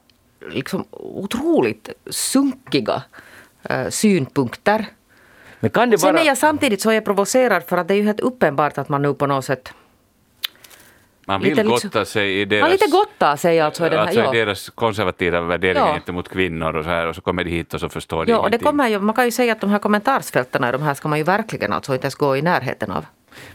liksom otroligt sunkiga eh, synpunkter. Men kan det Sen vara... är jag samtidigt så är jag provocerad för att det är ju helt uppenbart att man nu på något sätt Man vill Lite liksom- gotta sig i deras... Man lite gottar sig alltså i den här. alltså ja. deras konservativa värderingar Ja. gentemot kvinnor och så här och så kommer de hit och så förstår de Ja, och det ingenting. kommer ju, man kan ju säga att de här kommentarsfälten, de här ska man ju verkligen alltså inte ens gå i närheten av.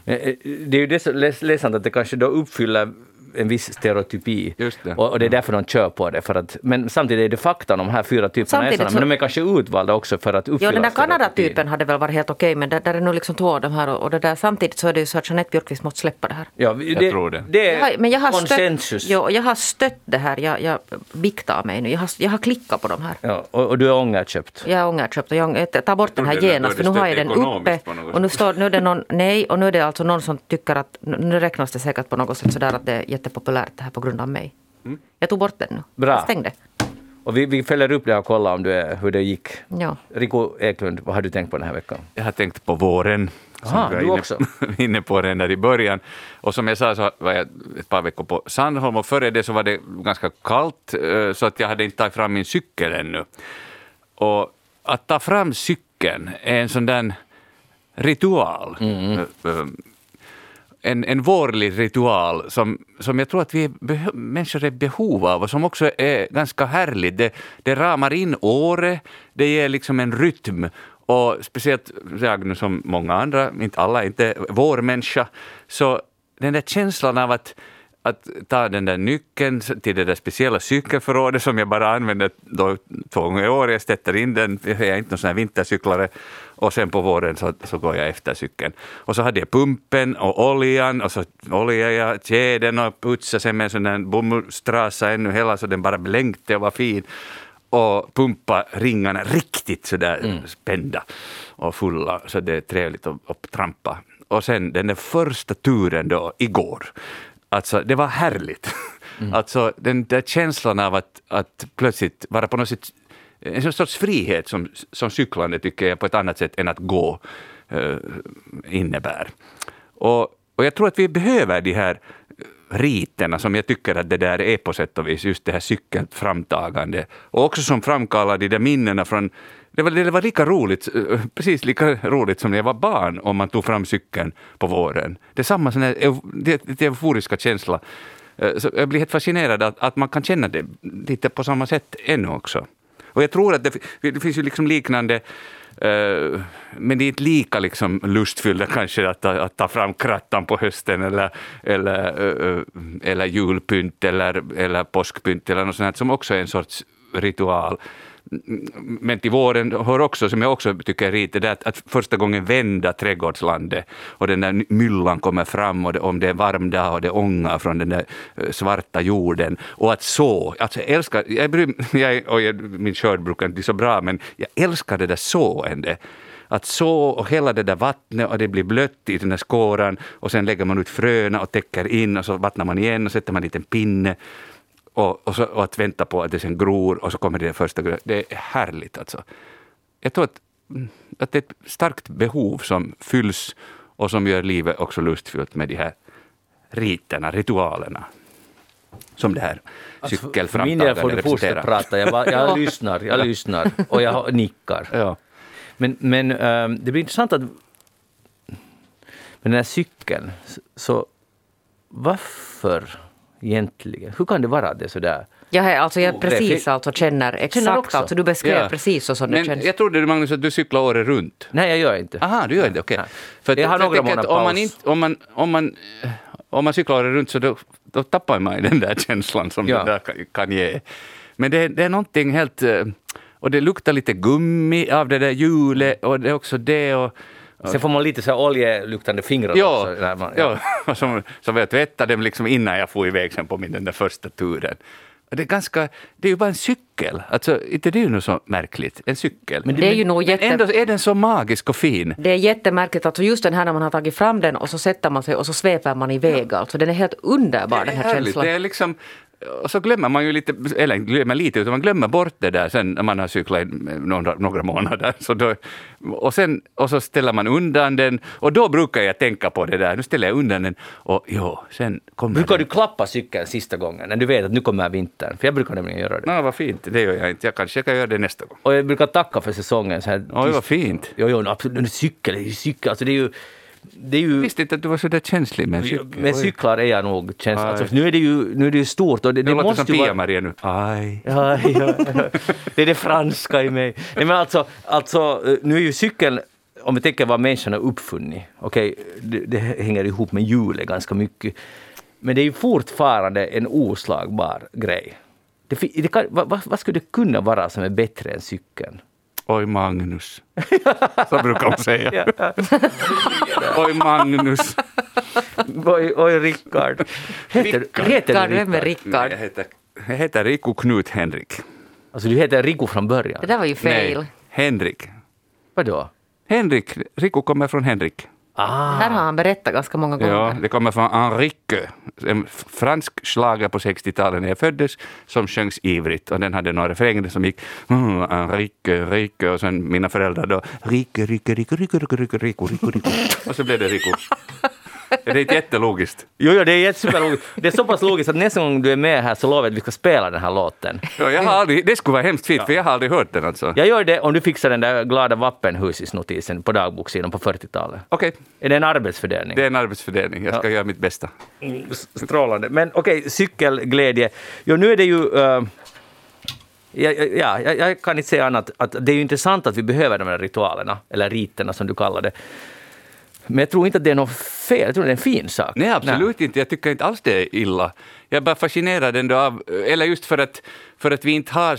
Men, eh, Det är ju det ledsamt att det kanske då uppfyller en viss stereotypi. Just det. Och, och det är därför de kör på det. För att, men samtidigt är det fakta, de här fyra typerna är Samtidigt såna, så- men de är kanske utvalda också för att uppfylla Ja, den där. Kanada-typen hade väl varit helt okej, men där, där är nu liksom två av de här och, och det där, samtidigt så är det ju så att Jeanette Björkqvist måste släppa det här. Ja, det, Jag tror det. Det Jag har, är men jag har konsensus. stött, ja, jag har stött det här, jag, jag biktar mig nu, jag har, jag har klickat på de här. Ja, och, och du är ångerköpt. Jag är ångerköpt och jag jag tar bort den här genast är för nu har jag den uppe och nu står nu är det någon, nej och nu är det alltså någon som tycker att nu räknas det säkert på något sätt sådär att det är jättepopulärt det här på grund av mig. Jag tog bort den nu. Bra. Jag stängde. Och vi, vi följer upp det och kollar om du är, hur det gick. Ja. Rico Eklund, vad har du tänkt på den här veckan? Jag har tänkt på våren. som Aha, du inne, också. inne på redan där i början. Och som jag sa så var jag ett par veckor på Sandholm och före det så var det ganska kallt eh, så att jag hade inte tagit fram min cykel ännu. Och att ta fram cykeln är en sån där ritual. Mm. En, en vårlig ritual som, som jag tror att vi är beho- människor är i behov av och som också är ganska härlig. Det, det ramar in året, det ger liksom en rytm och speciellt jag nu som många andra, inte alla, inte vår människa, så den där känslan av att att ta den där nyckeln till det där speciella cykelförrådet som jag bara använder då två gånger i år. Jag sätter in den, jag är inte någon sån här vintercyklare, och sen på våren så, så går jag efter cykeln. Och så hade jag pumpen och oljan och så oljade jag tjädern och putsade sen med en sån där bomullstrasa ännu hela så den bara blänkte och var fin och pumpa ringarna riktigt sådär mm. spända och fulla så det är trevligt att, att trampa. Och sen den där första turen då igår, alltså det var härligt. Mm. Alltså den där känslan av att, att plötsligt vara på något sätt en sorts frihet som, som cyklande tycker jag på ett annat sätt än att gå uh, innebär. Och, och jag tror att vi behöver de här riterna som jag tycker att det där är på sätt och vis, just det här cykelframtagande. Och också som framkallar de där minnena från det var, det var lika roligt, eh, precis lika roligt som när jag var barn om man tog fram cykeln på våren. Det är samma sån här, det, det euforiska känsla. Eh, så jag blir helt fascinerad att, att man kan känna det lite på samma sätt ännu också. Och jag tror att det, det finns ju liksom liknande Eh, men det är inte lika liksom lustfyllda kanske att, att, att ta fram krattan på hösten eller, eller, eh, eh, eller julpynt eller, eller påskpynt eller något sånt här, som också är en sorts ritual men till våren hör också, som jag också tycker är lite, det att, att första gången vända trädgårdslandet och den där myllan kommer fram och det, om det är varm dag och det ångar från den där eh, svarta jorden. Och att så, alltså jag älskar, jag, bryr, jag, och jag, min skörd brukar inte bli så bra men jag älskar det där såendet att så och hela det där vattnet och det blir blött i den där skåran och sen lägger man ut fröna och täcker in och så vattnar man igen och sätter man en liten pinne och, och, så, och, att vänta på att det sen gror och så kommer det första gröna. Det är härligt alltså. Jag tror att, mm, att det är ett starkt behov som fylls och som gör livet också lustfyllt med de här riterna, ritualerna som det här alltså, cykelframtagandet representerar. För min del får du fortsätta prata, jag, bara, jag lyssnar, jag lyssnar och jag nickar. Ja. Men, men um, det blir intressant att med den här cykeln, så varför egentligen? Hur kan det vara det sådär? Ja, alltså jag precis alltså känner exakt, känner också. alltså du beskrev ja. precis så som det känns. Jag trodde Magnus att du cyklar året runt. Nej, jag gör inte. Aha, du gör inte, okej. Okay. jag har några månader om man, inte, om, man, om, man, om man cyklar året runt så då, då tappar man den där känslan som ja. det där kan, kan ge. Men det, det är någonting helt... Eh, och det luktar lite gummi av det där hjulet och det är också det och Sen får man lite så oljeluktande fingrar ja, också. Man, ja. ja, som, som jag tvättade dem liksom innan jag får iväg sen på min den där första turen. Det är, ganska, det är ju bara en cykel. Alltså, inte det är ju något så märkligt. En cykel. Men det är ju nog jätte... ändå är den så magisk och fin. Det är jättemärkligt. Alltså just den här när man har tagit fram den och så sätter man sig och så sveper man iväg. Ja. Alltså, den är helt underbar den här härligt. känslan. Det är liksom, och så glömmer man ju lite, eller glömmer lite, utan man glömmer bort det där sen när man har cyklat i några, några månader. Så då, och, sen, och så ställer man undan den och då brukar jag tänka på det där. Nu ställer jag undan den och jo, sen kommer Brukar den. du klappa cykeln sista gången när du vet att nu kommer vintern? För jag brukar nämligen göra det. Nej, vad fint. Det gör jag inte. Jag kanske kan göra det nästa gång. Och jag brukar tacka för säsongen. Så här, Oj, vad fint. Jo, jo, absolut. Cykel, cykel, alltså det är ju det är ju, jag visste inte att du var så där känslig med cykel. Med cyklar är jag nog känslig. Alltså, nu, är det ju, nu är det ju stort. Och det, det måste som Pia-Maria nu. Aj. Aj, aj, aj. Det är det franska i mig. Nej, men alltså, alltså, nu är ju cykeln om vi tänker vad människan har uppfunnit, okej, okay, det, det, hänger ihop med hjulet ganska mycket. Men det är ju fortfarande en oslagbar grej. Det, det kan, vad, vad, skulle det kunna vara som är bättre än cykeln? Oj Magnus. Så brukar hon säga. Oj Magnus. Oj, oj Rickard. Heter, Rickard, vem är Rickard? Jag heter, jag heter Riku Knut Henrik. Alltså du heter Riku från början? Det där var ju fel. Nej, Henrik. Vadå? Henrik. Riku kommer från Henrik. Ah. Det här har han berättat ganska många gånger. Ja, det kommer från Enrique, en fransk schlager på 60-talet när jag föddes, som sjöngs ivrigt. Och den hade några refränger som gick mm, Enrique, Enrique och sen mina föräldrar då Rike, Rike, Rike, Rike, Rike, Rike, Rike, Rike, Rike. Och så blev det Rico. Är det inte jättelogiskt? Jo, jo, det är superlogiskt. Det är så pass logiskt att nästa gång du är med här så lovar jag att vi ska spela den här låten. Ja, jag har aldrig, det skulle vara hemskt fint, ja. för jag har aldrig hört den alltså. Jag gör det om du fixar den där glada Vappenhusis-notisen på dagbokssidan på 40-talet. Okej. Okay. Är det en arbetsfördelning? Det är en arbetsfördelning. Jag ska ja. göra mitt bästa. Mm, strålande. Men okej, okay, cykelglädje. Jo, nu är det ju... Uh, Ja, ja, jag kan inte säga annat att det är ju intressant att vi behöver de här ritualerna, eller riterna som du kallar det. Men jag tror inte att det är något fel, jag tror det är en fin sak. Nej, absolut inte. Jag tycker inte alls det är illa. Jag är bara fascinerad ändå av, eller just för att, för att vi inte har,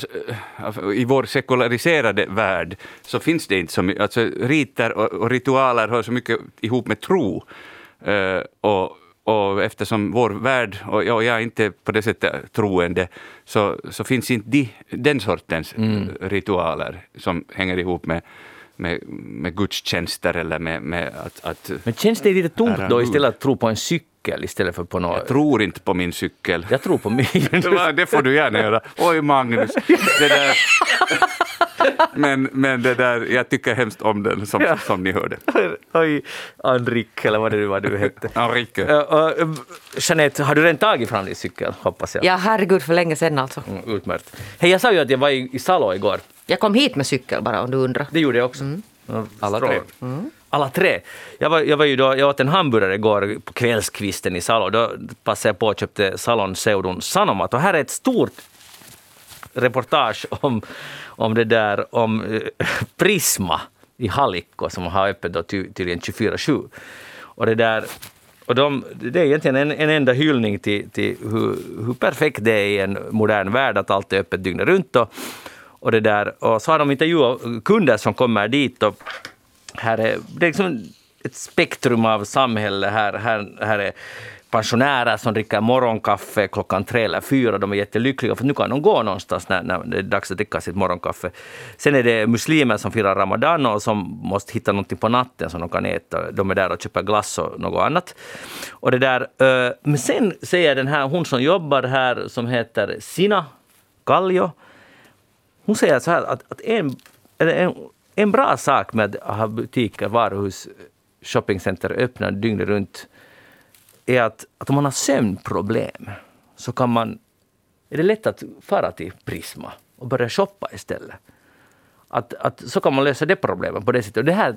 eh, i vår sekulariserade värld, så finns det inte så mycket, alltså riter och, och ritualer hör så mycket ihop med tro. Uh, och, och eftersom vår värld, och jag, jag är inte på det sättet troende, så, så finns inte de, den sortens mm. ritualer som hänger ihop med med, med gudstjänster eller med, med att, att... Men känns det lite tomt då istället att tro på en cykel istället för på något... Jag tror inte på min cykel. Jag tror på min. det får du gärna göra. Oj Magnus, det där... Men, men det där, jag tycker hemskt om den som, ja. som ni hörde. Oj, Enrik eller vad det var du hette. Enrique. Uh, uh, Jeanette, har du redan tagit fram din cykel hoppas jag? Ja, herregud för länge sedan alltså. Mm, utmärkt. Hej, jag sa ju att jag var i, i Salo igår. Jag kom hit med cykel bara om du undrar. Det gjorde jag också. Mm. Alla tre. Mm. Alla tre. Jag var, jag var ju då, jag åt en hamburgare igår på kvällskvisten i Salo. Då passade jag på och köpte Salon Seudun Sanomat. Och här är ett stort reportage om, om det där om eh, Prisma i Halikko som har öppet då ty, tydligen 24-7. Och det där och de, det är egentligen en, en enda hyllning till, till hur, hur, perfekt det är i en modern värld att allt är öppet dygnet runt. Och, och, det där. och så har de intervjuat kunder som kommer dit. Och här är, det är liksom ett spektrum av samhälle. Här, här, här är pensionärer som dricker morgonkaffe klockan tre eller fyra. De är jättelyckliga för nu kan de gå någonstans när, när det är dags att dricka sitt morgonkaffe. Sen är det muslimer som firar ramadan och som måste hitta någonting på natten som de kan äta. De är där och köper glass och något annat. Och det där, men sen säger den här, hon som jobbar här som heter Sina Kallio, hon säger så här att, att en, en, en bra sak med att ha butiker, varuhus, shoppingcenter öppna dygnet runt är att, att om man har sömnproblem så kan man, är det lätt att fara till Prisma och börja shoppa istället. Att, att, så kan man lösa det problemet på det sättet. Och det här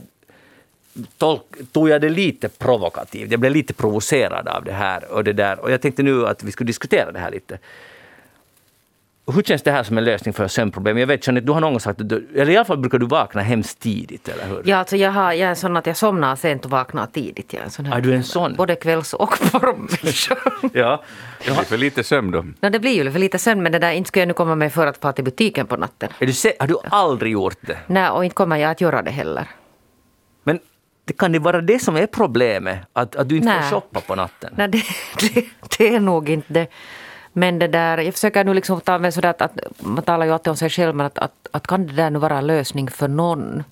tolk, tog jag det lite provokativt. Jag blev lite provocerad av det här. Och, det där. och jag tänkte nu att vi skulle diskutera det här lite. Hur känns det här som en lösning för sömnproblem? Jag vet Jeanette, du har någon gång sagt eller i alla fall brukar du vakna hemskt tidigt, eller hur? Ja, alltså jag, har, jag är sån att jag somnar sent och vaknar tidigt. Jag är, sån här, är du en sån? Både kvälls och morgonmänniska. ja. Det blir för lite sömn då. No, det blir ju för lite sömn, men det där, inte skulle jag nu komma mig för att fara till butiken på natten. Är du, har du aldrig gjort det? Nej, och inte kommer jag att göra det heller. Men det kan det vara det som är problemet? Att, att du inte Nej. får shoppa på natten? Nej, det, det, det är nog inte det. Men det där, jag försöker nu liksom ta med sådär att, att man talar ju alltid om sig själv men att, att, att kan det där nu vara en lösning för någon?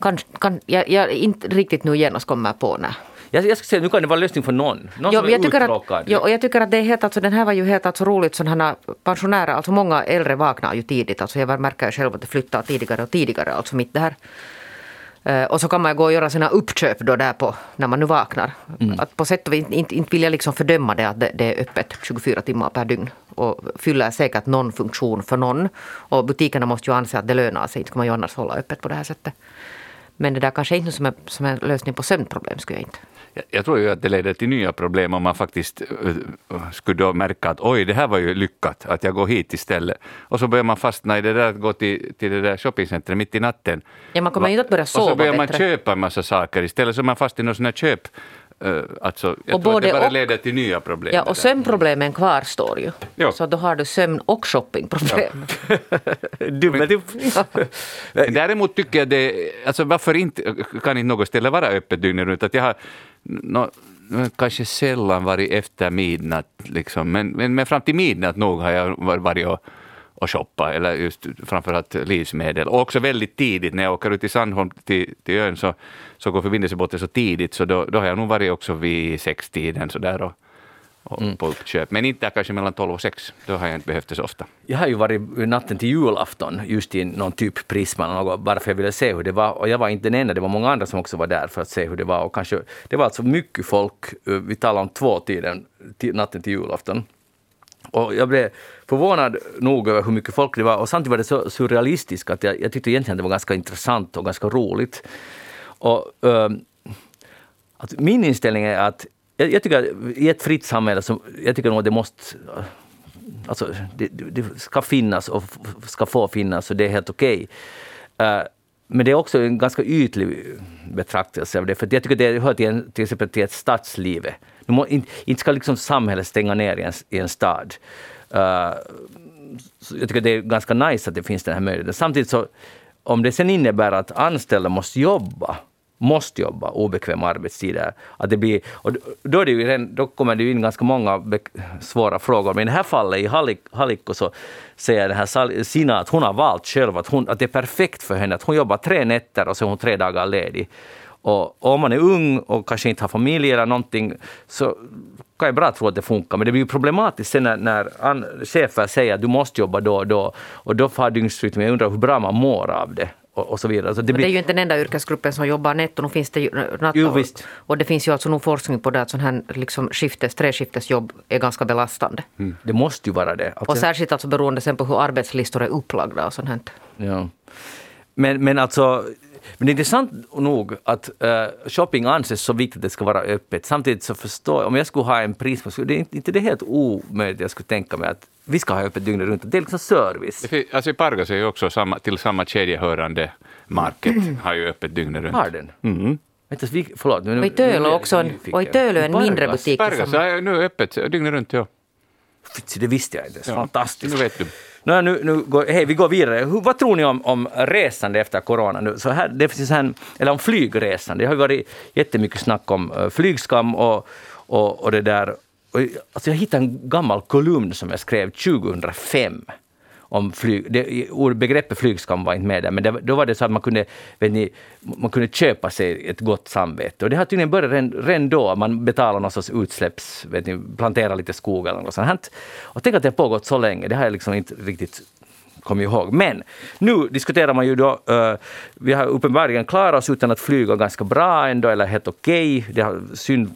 Kan, kan, jag, jag inte riktigt nu genast kommer på när. Jag, jag ska säga, nu kan det vara lösning för någon. Någon jo, som är jag tycker uttråkad. Att, jo, och jag tycker att det är helt, alltså, den här var ju helt alltså, roligt, sådana pensionärer, alltså många äldre vaknar ju tidigt. Alltså jag märker själv att det flyttar tidigare och tidigare, alltså mitt det här och så kan man gå och göra sina uppköp då där på, när man nu vaknar. Mm. Att på sätt och vis, inte, inte vill jag liksom fördöma det att det, det, är öppet 24 timmar per dygn. Och fyller säkert någon funktion för någon. Och butikerna måste ju anse att det lönar sig. Inte ska man ju annars hålla öppet på det här sättet. Men det där kanske inte som en, som en lösning på sömnproblem skulle jag inte. Jag tror ju att det leder till nya problem om man faktiskt uh, skulle då märka att oj, det här var ju lyckat, att jag går hit istället. Och så börjar man fastna i det där att gå till, till det där shoppingcentret mitt i natten. Ja, man kommer inte att börja sova Och så börjar bättre. man köpa en massa saker istället, så är man fast i någon sån här köp alltså, jag och tror att det bara och, leder till nya problem. Ja, och sömnproblemen kvarstår ju. Jo. Så då har du sömn och shoppingproblem. Ja. Däremot tycker jag det, alltså varför inte, kan inte något ställe vara öppet dygnet runt? Att jag har no, kanske sällan varit efter midnatt, liksom. men, men, men fram till midnatt nog har jag varit och och shoppa, eller just framförallt livsmedel. Och också väldigt tidigt, när jag åker ut till Sandholm till, till ön så, så går förbindelsebåten så tidigt, så då, då har jag nog varit också vid sextiden så där och, och mm. på uppköp. Men inte kanske mellan 12 och 6, då har jag inte behövt det så ofta. Jag har ju varit natten till julafton just i någon typ Prisma, något, bara för jag ville se hur det var. Och jag var inte den enda, det var många andra som också var där för att se hur det var. Och kanske, det var alltså mycket folk, vi talar om två tiden, natten till julafton. Och jag blev förvånad nog över hur mycket folk det var och samtidigt var det så surrealistiskt att jag, jag tyckte egentligen det var ganska intressant och ganska roligt. Och, äh, att min inställning är att jag, jag, tycker att i ett fritt samhälle så jag tycker nog att det måste Alltså, det, det ska finnas och ska få finnas och det är helt okej. Okay. Uh, men det är också en ganska ytlig betraktelse av det, för jag tycker det hör till, en, till exempel till ett stadsliv. Inte, inte ska liksom samhället stänga ner i en, i en stad. Uh, jag tycker det är ganska nice att det finns den här möjligheten. Samtidigt så, om det sen innebär att anställda måste jobba måste jobba obekväma arbetstider. Att det blir, och då, är det ju, då kommer det in ganska många svåra frågor. Men i det här fallet i Halikko så säger den här Sina att hon har valt själv att, hon, att det är perfekt för henne att hon jobbar tre nätter och så är hon tre dagar ledig. Och om man är ung och kanske inte har familj eller någonting så kan jag bra tro att det funkar. Men det blir problematiskt sen när, när chefer säger att du måste jobba då och då. Och då får dygnsrytm. Jag undrar hur bra man mår av det och, och så vidare. Så det, blir... det, är ju inte den enda yrkesgruppen som jobbar netto. Nu finns det ju natt jo, visst. och det finns ju alltså nog forskning på det att sån här liksom skiftes, treskiftesjobb är ganska belastande. Mm. Det måste ju vara det. Alltså... Och särskilt alltså beroende sen på hur arbetslistor är upplagda och sånt här. Ja. Men, men alltså men det är intressant nog att uh, shopping anses så viktigt att det ska vara öppet. Samtidigt så förstår jag, om jag skulle ha en pris, det är inte det helt omöjligt jag skulle tänka mig att vi ska ha öppet dygnet runt. Det är liksom service. Alltså i Pargas är ju också samma, till samma kedjehörande market, har ju öppet dygnet runt. Har den? Mm. Vänta, vi, förlåt, och i Tölö också en, och i Tölö en mindre butik. Pargas är nu öppet dygnet runt, ja. Det visste jag inte. Ja, Fantastiskt. Nu vet du. Nu, nu, nu går, hej, vi går vidare. Hur, vad tror ni om, om resande efter corona? Nu? Så här, det finns en, eller om flygresande. Det har varit jättemycket snack om eh, flygskam och, och, och det där. Alltså jag hittade en gammal kolumn som jag skrev 2005 om flyg. Det, begreppet flygskam var inte med där, men det, då var det så att man kunde, vet ni, man kunde köpa sig ett gott samvete. Och det har tydligen börjat redan, då. Man betalar någon sorts utsläpps... Vet ni, planterar lite skog eller något sånt. Och tänk att det har pågått så länge. Det har jag liksom inte riktigt kommit ihåg. Men nu diskuterar man ju då, uh, vi har uppenbarligen klarat oss utan att flyga ganska bra ändå, eller helt okej. Okay. Det har synd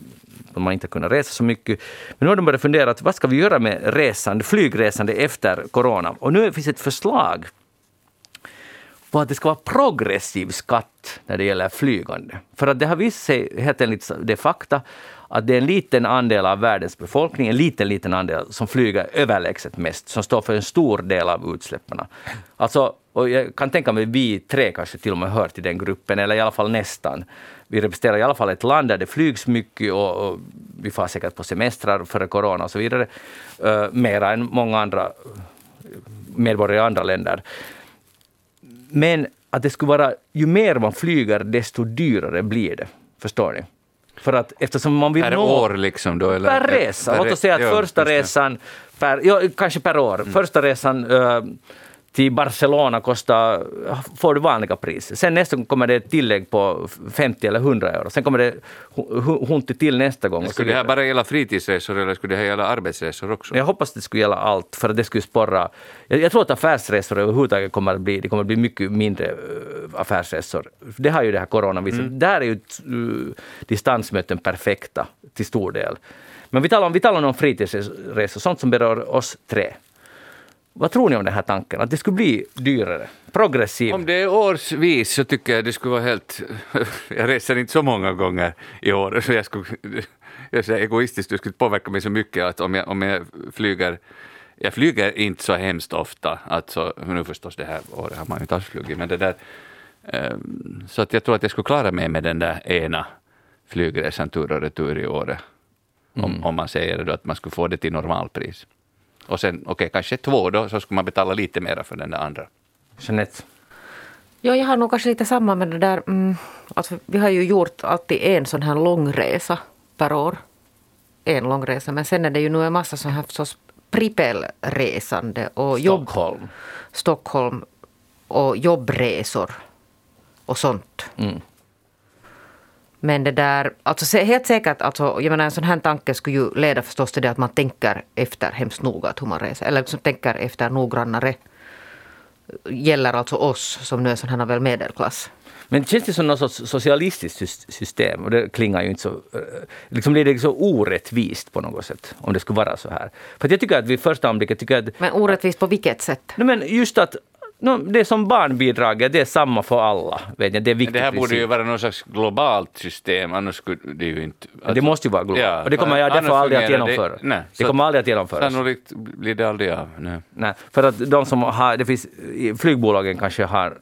man inte kunnat resa så mycket. Men nu har de börjat fundera, att vad ska vi göra med resande, flygresande efter corona? Och nu finns ett förslag på att det ska vara progressiv skatt när det gäller flygande. För att det har visat sig, helt enligt det fakta, att det är en liten andel av världens befolkning, en liten, liten andel som flyger överlägset mest, som står för en stor del av utsläppen. Alltså, och jag kan tänka mig vi tre kanske till och med hör till den gruppen, eller i alla fall nästan. Vi representerar i alla fall ett land där det flygs mycket och, och vi får säkert på semestrar före corona och så vidare. Uh, mera än många andra medborgare i andra länder. Men att det skulle vara, ju mer man flyger desto dyrare blir det. Förstår ni? För att eftersom man vill per nå... år liksom då? Eller? Per resa. Låt oss säga att första resan, per, ja, kanske per år. Mm. Första resan uh, till Barcelona kostar, får du vanliga priser. Sen nästa gång kommer det ett tillägg på 50 eller 100 euro. Sen kommer det hunti till nästa gång. Skulle det här bara gälla fritidsresor eller skulle det här gälla arbetsresor också? Jag hoppas det skulle gälla allt, för att det skulle sporra. Jag, jag tror att affärsresor överhuvudtaget kommer att bli, det kommer att bli mycket mindre uh, affärsresor. Det har ju det här coronaviruset. Mm. Där är ju uh, distansmöten perfekta till stor del. Men vi talar om, vi talar om fritidsresor, sånt som berör oss tre. Vad tror ni om den här tanken, att det skulle bli dyrare? Progressiv? Om det är årsvis så tycker jag det skulle vara helt... Jag reser inte så många gånger i år, så jag skulle... Jag är egoistiskt, det skulle påverka mig så mycket att om jag, om jag flyger jag flyger inte så hemskt ofta, alltså, nu förstås det här året har man ju inte alls flugit, men det där... Um, så att jag tror att jag skulle klara mig med den där ena flygresan tur och retur i året. Om, mm. om man säger då att man skulle få det till normalpris. Och sen, okej, okay, kanske två då, så skulle man betala lite mer för den där andra. Jeanette? Ja, jag har nog kanske lite samma med det där. Mm, alltså, vi har ju gjort alltid en sån här långresa per år. En långresa, men sen är det ju nu en massa sån här förstås pripelresande och jobb, Stockholm. Stockholm och jobbresor och sånt. Mm. Men det där, alltså helt säkert, alltså, jag menar en sån här tanke skulle ju leda förstås till det att man tänker efter hemskt noga hur man reser. Eller liksom tänker efter noggrannare. Gäller alltså oss som nu är sån här väl medelklass. Men känns det som något sorts socialistiskt system? Och det klingar ju inte så... Eh, liksom blir det så orättvist på något sätt, om det skulle vara så här. För jag tycker att vid första anblicken... Tycker att, men orättvist på vilket sätt? Nej, men just att No, det är som barnbidraget, det är samma för alla. Vet jag, det, är viktigt det här borde ju vara något slags globalt system, annars skulle det ju inte... Alltså, det måste ju vara globalt. Ja, och det kommer jag därför aldrig att genomföra. Det, nej, det kommer aldrig att genomföras. Sannolikt blir det aldrig av. Nej. nej. för att de som har, det finns, flygbolagen kanske har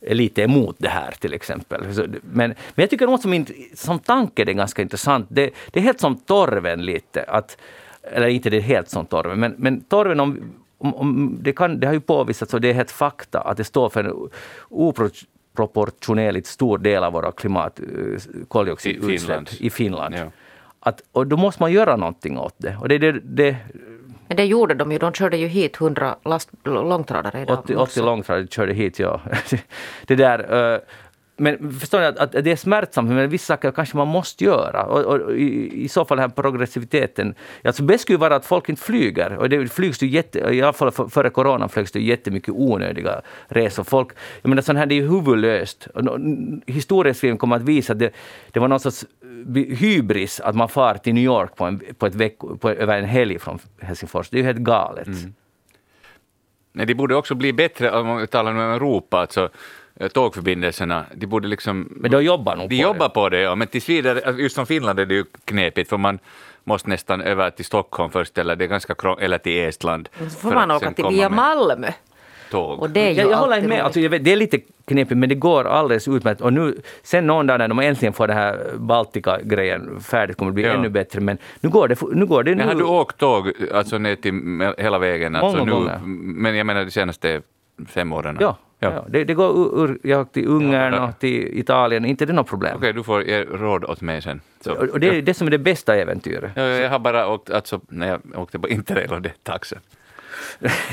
är lite emot det här till exempel. Men, men jag tycker nog som, som tanke det är ganska intressant. Det, det är helt som torven lite. Att, eller inte det helt som torven, men, men torven om, om, om det, kan, det har ju påvisats och det är helt fakta att det står för en oproportionerligt stor del av våra klimat, eh, koldioxidutsläpp I Finland. i Finland. Ja. Att, och då måste man göra någonting åt det. Och det, det, det Men det gjorde de ju. De körde ju hit 100 last, långtradare idag. 80, 80 långtradare körde hit, ja. det där, eh, men förstår ni att, att det är smärtsamt, men vissa saker kanske man måste göra. Och, och i, I så fall den här progressiviteten. Alltså bäst skulle vara att folk inte flyger. Och det flygs ju jätte, i alla fall före corona flögs det jättemycket onödiga resor. Folk, jag menar, sånt här det är ju huvudlöst. Historieskrivningen kommer att visa att det, det var någon sorts eh, hybris att man far till New York på, en, på, ett vecko, på över en helg från Helsingfors. Det är ju helt galet. Mm. Nej, det borde också bli bättre, om man talar om Europa, alltså tågförbindelserna, de borde liksom... Men de jobbar nog De på jobbar det. på det, ja, men tills vidare, alltså, just som Finland är det ju knepigt, för man måste nästan över till Stockholm först, eller, det är ganska krång- eller till Estland. Så får för man åka till via Malmö. Tåg. Och det är ju Jag, jag håller med. Alltså, jag vet, det är lite knepigt, men det går alldeles utmärkt. Och nu, sen någon dag när de äntligen får den här Baltika-grejen färdigt kommer det bli Ja. ännu bättre. Men nu går det, nu går det nu. Men har du åkt tåg alltså ner till hela vägen? Alltså, Många nu, gånger. Men jag menar de senaste fem åren? Ja, ja. Det, det går ur, ur, jag till Ungern Ja. och till Italien, inte det är något problem. Okej, du får ge råd åt mig sen. Så. Och, det är det som är det bästa äventyret. Ja, jag har bara åkt, alltså, när jag åkte på Interrail och det är ett tag sedan.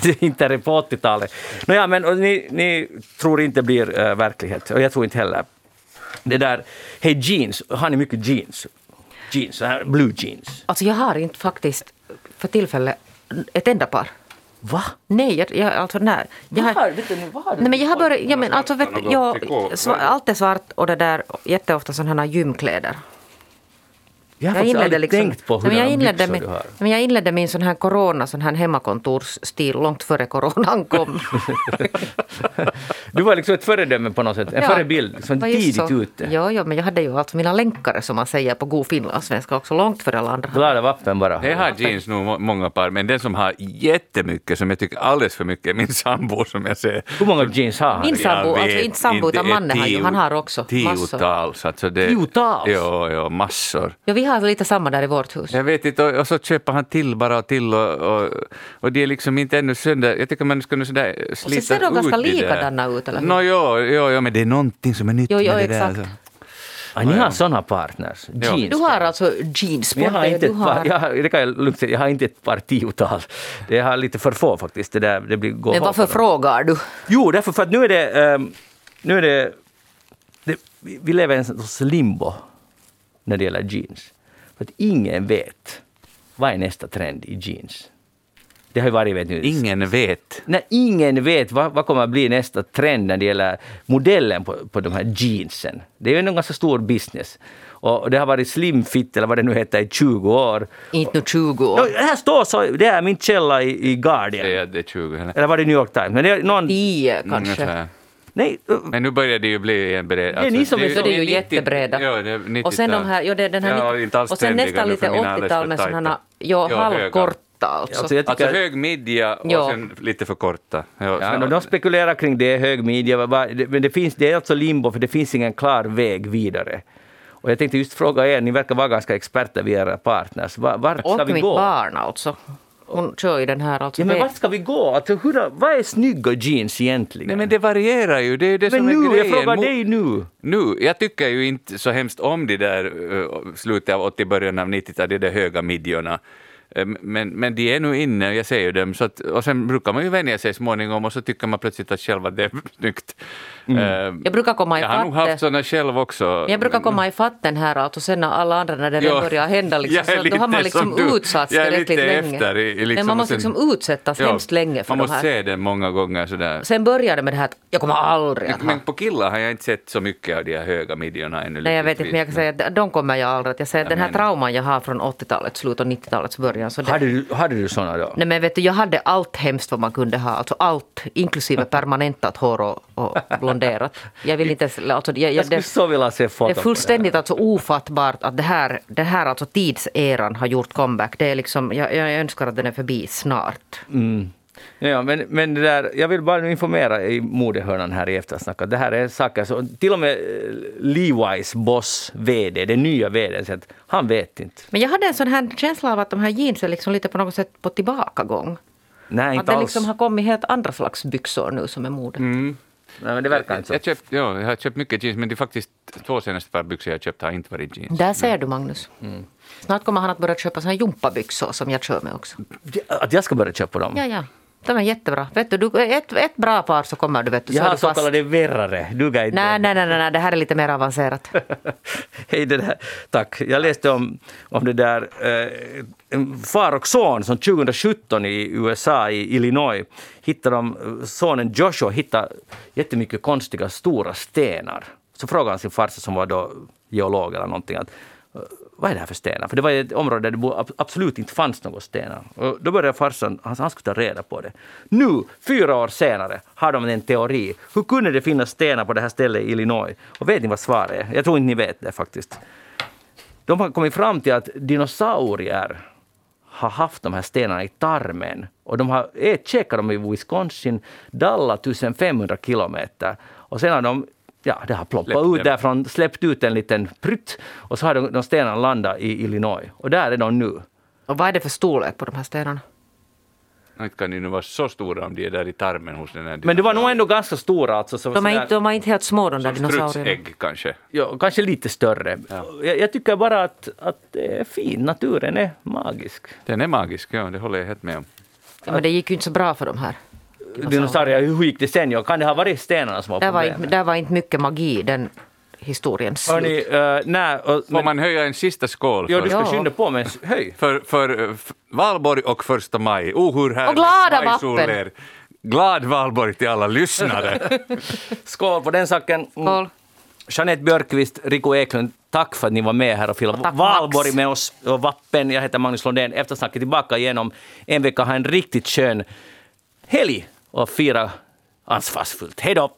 det är inte är på 80-talet. Nåja, men och ni, ni tror inte det blir eh, verklighet, och jag tror inte heller. Det där, hej jeans, har ni mycket jeans? Jeans, blue jeans. Alltså jag har inte faktiskt för tillfället ett enda par. Va? Nej, jag, jag, alltså nej. Jag har, vet du, du? nej men jag har börjat, ja, men alltså vet, jag, allt är svart och det där jätteofta sådana här gymkläder. Jag har Jag faktiskt inledde, aldrig liksom, tänkt på Nej, men jag, inledde min, du har. men jag inledde min sån här corona, sån här hemmakontorsstil långt före coronan kom. Du var liksom ett föredöme på något sätt, en Ja, förebild, liksom tidigt så. ute. Ja, ja, men jag hade ju alltså mina länkare som man säger på god finlandssvenska också långt före alla andra. Glada vappen bara. Jag har jeans nog må- många par, men den som har jättemycket, som jag tycker alldeles för mycket, är min sambo som jag ser. Hur många jeans har han? Min sambo, Jag alltså vet inte sambo utan ett mannen tio- han har också massor. Tiotals. Alltså det, Tiotals? Ja, ja, massor. Ja, vi har lite samma där i vårt hus. Jag vet inte, och, och så köper han till bara och till och, och, och det är liksom inte ännu sönder. Jag tycker man ska nu sådär slita ser de ut ganska det där. likadana ut, eller hur? Nå, jo, jo, jo, men det är någonting som är nytt Jo, jo, med det där. exakt. Ah, ni har såna partners? Jeans? Du har alltså jeans jag har inte du ett par, jag har, det kan jag lugnt säga, jag har inte ett par tiotal. Det har lite för få faktiskt. Det där, det blir, Men varför frågar du? Jo, därför för att nu är det... ehm, nu är det, det vi vi lever i en sorts limbo när det gäller jeans. För att ingen vet vad är nästa trend i jeans. Det har ju varit vet nu, Ingen vet. när ingen vet vad, vad kommer att bli nästa trend när det gäller modellen på, på de här jeansen. Det är ju en ganska stor business. Och det har varit slimfit eller vad det nu heter i 20 år. Inte nu 20 år. Det här står så, det är min källa i, i Guardian. Det är, det är 20 eller? Eller var det New York Times? Men det är någon... 10 kanske. Nej, uh, Men nu börjar det ju bli en bred... är ni som är Så det är ju 90 jättebreda. Ja, det är 90 och sen de här, ja, det är den här, Ja, inte alls och sen nästan lite för mina är alldeles 80-tal för med sådana ja, Ja, halvkorta alltså. alltså jag Alltså tycker... hög midja och Ja. sen lite för korta. Ja, Ja, men de spekulerar kring det, hög midja, det- men det, finns, det är alltså limbo för det finns ingen klar väg vidare. Och jag tänkte just fråga er, ni verkar vara ganska experter vid era partners. Va- Vart ska och vi mitt gå? barn alltså. Hon kör ju den här alltså. Ja, men vart ska vi gå? Alltså, hur, vad är snygga jeans egentligen? Nej men det varierar ju, det är det Men som är nu, grejen. jag frågar dig nu. Nu, jag tycker ju inte så hemskt om de där uh, slutet av 80, början av 90-talet, de där höga midjorna. Eh, Men, men de är nu inne, jag ser ju dem. Så att, och sen brukar man ju vänja sig småningom och så tycker man plötsligt att själv att det är snyggt. Mm. Eh, Jag brukar komma jag har nog ifatt haft sådana själv också. jag brukar komma ifatt den här alltså sen när alla andra när det Ja, börjar hända liksom, så då har man liksom du. utsatts tillräckligt lite länge. efter i- liksom, men man och måste sen- liksom utsättas Ja, hemskt länge för Man de måste här. se den många gånger sådär. Sen började det med det här att jag kommer aldrig att ha. Men på killar har jag inte sett så mycket av de här höga midjorna ännu. Nej, jag vet inte, men jag kan säga att de kommer jag aldrig att... Jag säger att den här men- trauman jag har från 80-talets slut och 90-talets början. Så det, Hade du, hade du såna då? Nej men vet du, jag hade allt hemskt vad man kunde ha. Alltså allt, inklusive permanentat hår och, och blonderat. Jag vill inte... Alltså, jag, jag, Jag skulle det, så vilja se det foton är på fullständigt alltså ofattbart att det här, det här alltså tidseran har gjort comeback. Det är liksom, jag, jag önskar att den är förbi snart. Mm. Ja, men, men det där, jag vill bara informera i modehörnan här i eftersnack att det här är saker som till och med eh, Levi's boss VD, den nya VD, så att han vet inte. Men jag hade en sån här känsla av att de här jeans är liksom lite på något sätt på tillbakagång. Nej, Att inte det alls. liksom har kommit helt andra slags byxor nu som är mode. Nej, men det verkar inte så. Jag, köpt, ja, jag har köpt mycket jeans, men de faktiskt två senaste par byxor jag köpt har inte varit jeans. Där ser du Magnus. Mm. Snart kommer han att börja köpa såna här jumpabyxor som jag kör med också. Att jag ska börja köpa dem? Ja, ja. De är jättebra. Vet du, du ett, ett bra par så kommer du. Vet du, så Jag har så kallade verrare. Du är inte... Nej, nej, nej, nej, det här är lite mer avancerat. Hej, det där. Tack. Jag läste om, om det där eh, far och son som 2017 i USA, i Illinois, hittade de, sonen Joshua hittade jättemycket konstiga stora stenar. Så frågade han sin farsa som var då geolog eller någonting att eh, vad är det här för stenar? För det var ett område där det absolut inte fanns några stenar. Och då började farsan, han, han skulle ta reda på det. Nu, fyra år senare, har de en teori. Hur kunde det finnas stenar på det här stället i Illinois? Och vet ni vad svaret är? Jag tror inte ni vet det faktiskt. De har kommit fram till att dinosaurier har haft de här stenarna i tarmen. Och de har e-, käkat dem i Wisconsin, Dalla 1500 kilometer. Och sen har de, ja det har ploppat Släppt ut därifrån, släppt ut en liten prutt och så har de, de stenarna landat i Illinois. Och där är de nu. Och vad är det för storlek på de här stenarna? Inte kan de nu vara så stora om de är där i tarmen hos den här Men det var nog ändå ganska stora. Alltså, så, De är, inte, de är inte helt små de där Som dinosaurierna. strutsägg kanske. ja, kanske lite större. Jag, jag tycker bara att, att det är fint. Naturen är magisk. Den är magisk, ja, det håller jag helt med om. Ja, men det gick ju inte så bra för de här. Dinosaurier, hur gick det sen? Kan det ha varit stenarna som var Där var, problemet? inte, där var inte mycket magi den historien slut. Hörni, uh, nej, och, Får men, man höja en sista skål ja, du för, ska Ja. skynda på med höj. för, för eh, f- Valborg och första maj? Oh, hur härligt! Och glada vappen. Glad Valborg till alla lyssnare! Skål på den saken. Mm. Skål. Jeanette Björkqvist, Rico Eklund, tack för att ni var med här och filmade Valborg Max. med oss och Vappen. Jag heter Magnus Lundén. Eftersnacket tillbaka igen om en vecka. Ha en riktigt skön helg och fira ansvarsfullt. Hej då!